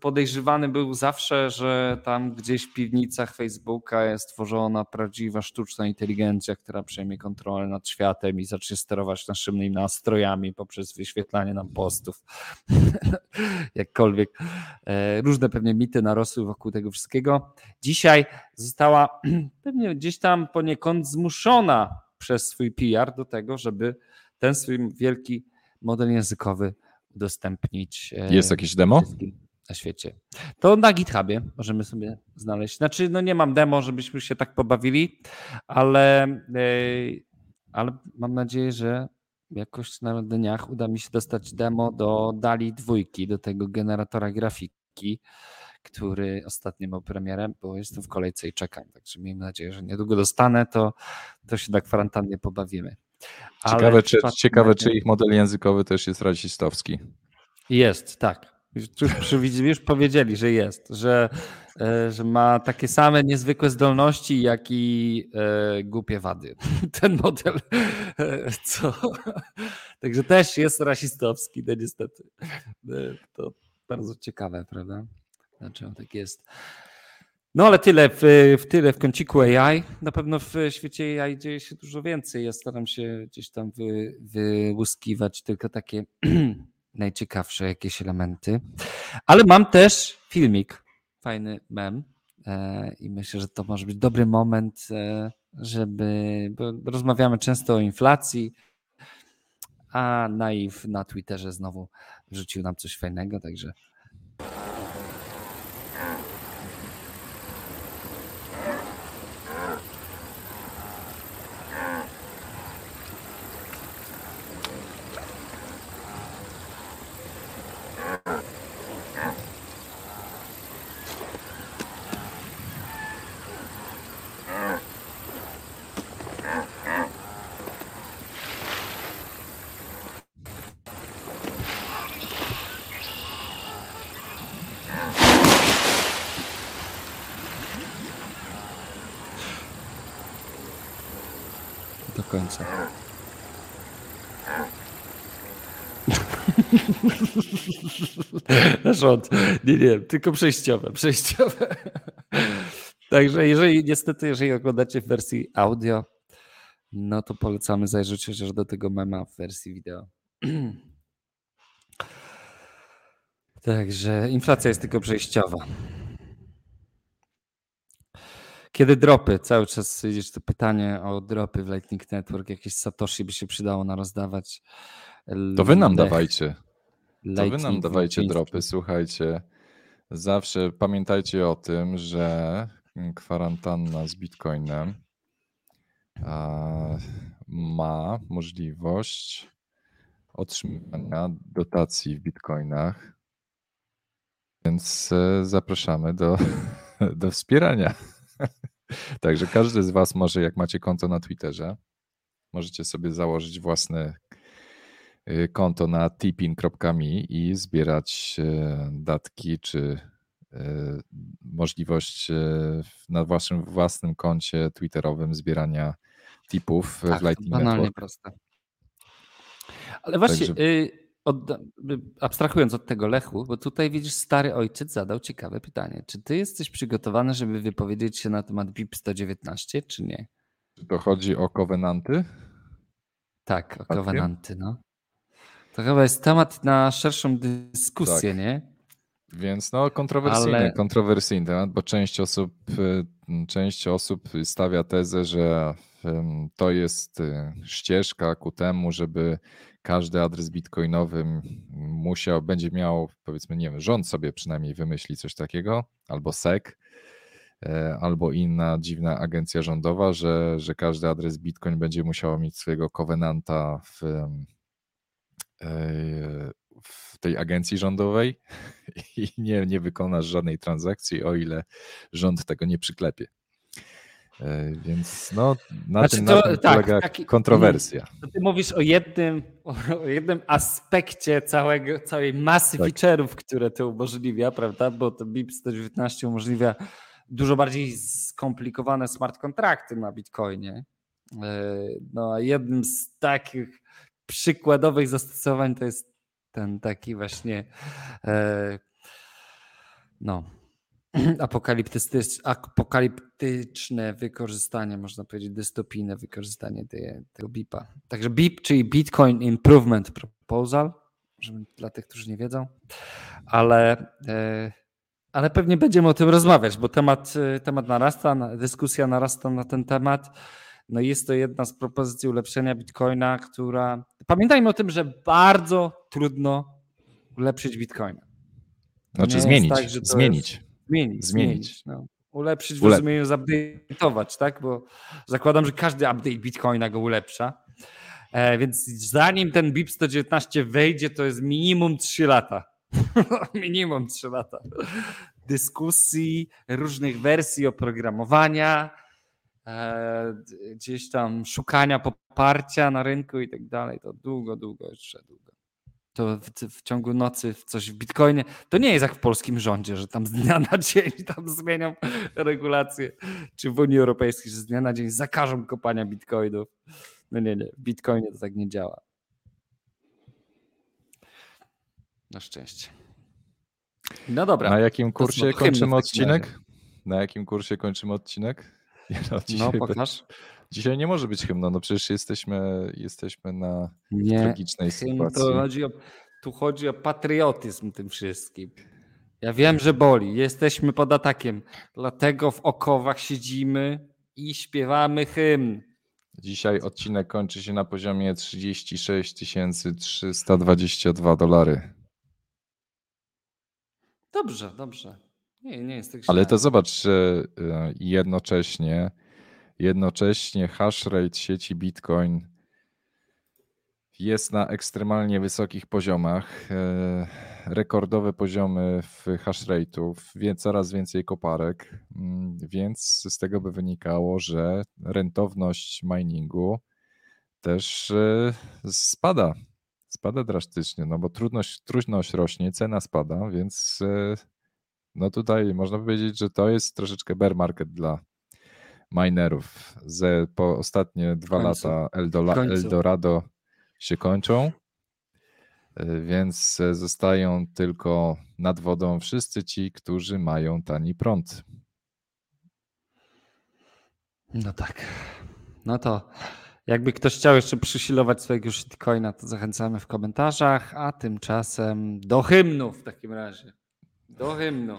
podejrzewany był zawsze, że tam gdzieś w piwnicach Facebooka jest tworzona prawdziwa sztuczna inteligencja, która przejmie kontrolę nad światem i zacznie sterować naszymi nastrojami poprzez wyświetlanie nam postów. Jakkolwiek e, różne pewnie mity narosły wokół tego wszystkiego. Dzisiaj została pewnie gdzieś tam poniekąd zmuszona przez swój PR do tego, żeby ten swój wielki model językowy udostępnić. E, Jest jakieś demo? Na świecie. To na GitHubie możemy sobie znaleźć. Znaczy, no nie mam demo, żebyśmy się tak pobawili, ale, e, ale mam nadzieję, że jakoś na dniach uda mi się dostać demo do Dali dwójki, do tego generatora grafiki, który ostatnio miał premierę, bo jestem w kolejce i czekam. Także miejmy nadzieję, że niedługo dostanę, to, to się na kwarantannie pobawimy. Ciekawe, czy, ciekawe czy ich model językowy też jest rasistowski. Jest, tak. Już, już powiedzieli, że jest, że, e, że ma takie same niezwykłe zdolności, jak i e, głupie wady. Ten model. E, co? Także też jest rasistowski, no niestety. To bardzo ciekawe, prawda? Dlaczego tak jest? No ale tyle w, w tyle w kąciku AI. Na pewno w świecie AI dzieje się dużo więcej. Ja staram się gdzieś tam wy, wyłuskiwać tylko takie najciekawsze jakieś elementy. Ale mam też filmik, fajny mem e, i myślę, że to może być dobry moment, e, żeby, bo rozmawiamy często o inflacji, a Naiv na Twitterze znowu wrzucił nam coś fajnego, także końca. Rząd. Nie, nie, tylko przejściowe, przejściowe. Także jeżeli, niestety, jeżeli oglądacie w wersji audio, no to polecamy zajrzeć chociaż do tego mema w wersji wideo. Także inflacja jest tylko przejściowa. Kiedy dropy? Cały czas widzisz to pytanie o dropy w Lightning Network. Jakieś Satoshi by się przydało na rozdawać. To wy nam dawajcie. To wy nam dawajcie dropy. Słuchajcie, zawsze pamiętajcie o tym, że kwarantanna z Bitcoinem ma możliwość otrzymania dotacji w bitcoinach. Więc e, zapraszamy do, do wspierania. Także każdy z Was może, jak macie konto na Twitterze, możecie sobie założyć własne y, konto na tipin.me i zbierać y, datki czy y, możliwość na waszym własnym koncie twitterowym zbierania tipów tak, w Lightning banalnie Network. proste. Ale właśnie, Także... od, abstrahując od tego Lechu, bo tutaj widzisz, stary ojciec zadał ciekawe pytanie. Czy ty jesteś przygotowany, żeby wypowiedzieć się na temat BIP 119, czy nie? Czy to chodzi o kowenanty? Tak, o kowenanty, no. To chyba jest temat na szerszą dyskusję, tak. nie? Więc no kontrowersyjny, Ale... kontrowersyjny temat, bo część osób, y, część osób stawia tezę, że to jest y, ścieżka ku temu, żeby każdy adres bitcoinowy musiał, będzie miał, powiedzmy, nie wiem, rząd sobie przynajmniej wymyśli coś takiego, albo SEC, e, albo inna dziwna agencja rządowa, że, że każdy adres bitcoin będzie musiał mieć swojego kowenanta w, e, w tej agencji rządowej i nie, nie wykonasz żadnej transakcji, o ile rząd tego nie przyklepie. E, więc no, na znaczy tym, to, na tym tak, polega taki, kontrowersja. ty mówisz o jednym, o jednym aspekcie całego, całej masy tak. feature'ów, które to umożliwia, prawda? Bo to BIP 119 umożliwia dużo bardziej skomplikowane smart kontrakty na Bitcoinie. E, no a jednym z takich przykładowych zastosowań to jest ten taki właśnie e, no apokaliptyczne wykorzystanie, można powiedzieć dystopijne wykorzystanie tego BIP-a. Także BIP, czyli Bitcoin Improvement Proposal, żeby, dla tych, którzy nie wiedzą, ale, e, ale pewnie będziemy o tym rozmawiać, bo temat, e, temat narasta, dyskusja narasta na ten temat. No jest to jedna z propozycji ulepszenia Bitcoina, która. Pamiętajmy o tym, że bardzo trudno ulepszyć Bitcoina. Znaczy zmienić. Tak, zmienić. Jest Zmienić. Zmienić. No. Ulepszyć w rozumieniu zupdate'ować, tak? Bo zakładam, że każdy update Bitcoina go ulepsza. E, więc zanim ten BIP 119 wejdzie, to jest minimum 3 lata. minimum 3 lata. dyskusji, różnych wersji oprogramowania, e, gdzieś tam szukania poparcia na rynku i tak dalej. To długo, długo jeszcze długo. To w, w, ciągu nocy w coś w Bitcoinie. To nie jest jak w polskim rządzie, że tam z dnia na dzień tam zmienią regulacje, czy w Unii Europejskiej, że z dnia na dzień zakażą kopania bitcoinów. No nie, nie, w Bitcoinie to tak nie działa. Na szczęście. No dobra. Na jakim kursie kończymy odcinek? Na jakim kursie kończymy odcinek? No, no pokaż. Dzisiaj nie może być hymno, no przecież jesteśmy, jesteśmy na nie, tragicznej sytuacji. To chodzi o, tu chodzi o patriotyzm tym wszystkim. Ja wiem, że boli. Jesteśmy pod atakiem. Dlatego w okowach siedzimy i śpiewamy hymn. Dzisiaj odcinek kończy się na poziomie 36 322 dolary. Dobrze, dobrze. Nie, nie jest tak Ale to zobacz, że e, jednocześnie, jednocześnie hash rate sieci Bitcoin jest na ekstremalnie wysokich poziomach. E, rekordowe poziomy w hash więc coraz więcej koparek, mm, więc z tego by wynikało, że rentowność miningu też e, spada spada drastycznie, no bo trudność, trudność rośnie, cena spada, więc e, no tutaj można powiedzieć, że to jest troszeczkę bear market dla minerów. Ze, po ostatnie dwa lata Eldorado się kończą, e, więc zostają tylko nad wodą wszyscy ci, którzy mają tani prąd. No tak. No to jakby ktoś chciał jeszcze przysilować swojego shitcoina, to zachęcamy w komentarzach, a tymczasem do hymnu w takim razie. Do hymnu.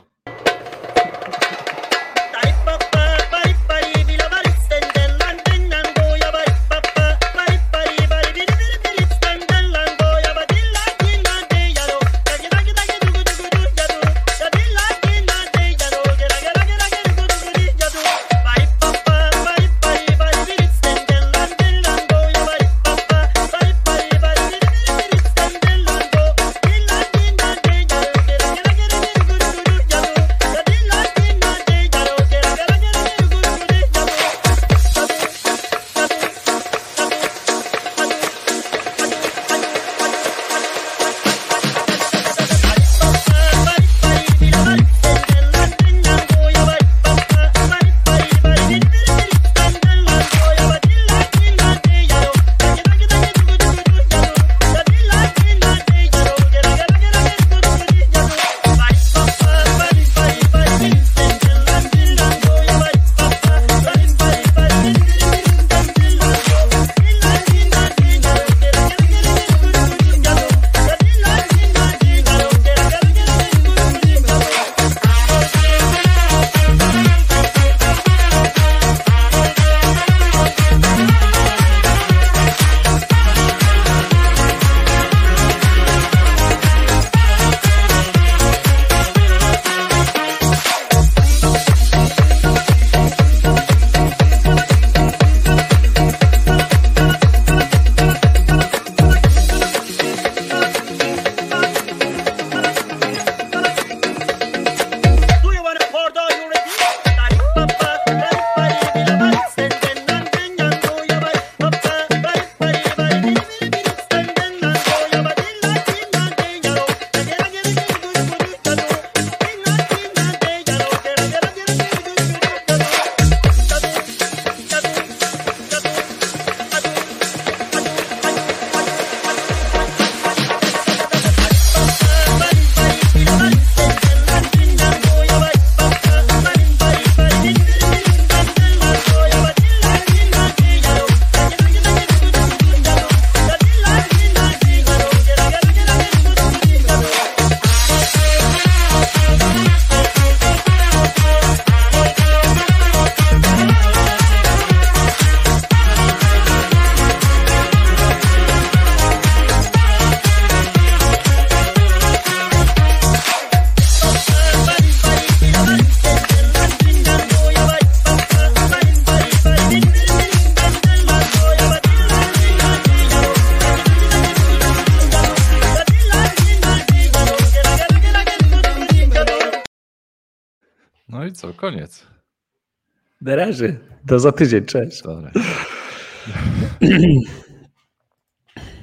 Na razie. Do za tydzień. Cześć. Dobra.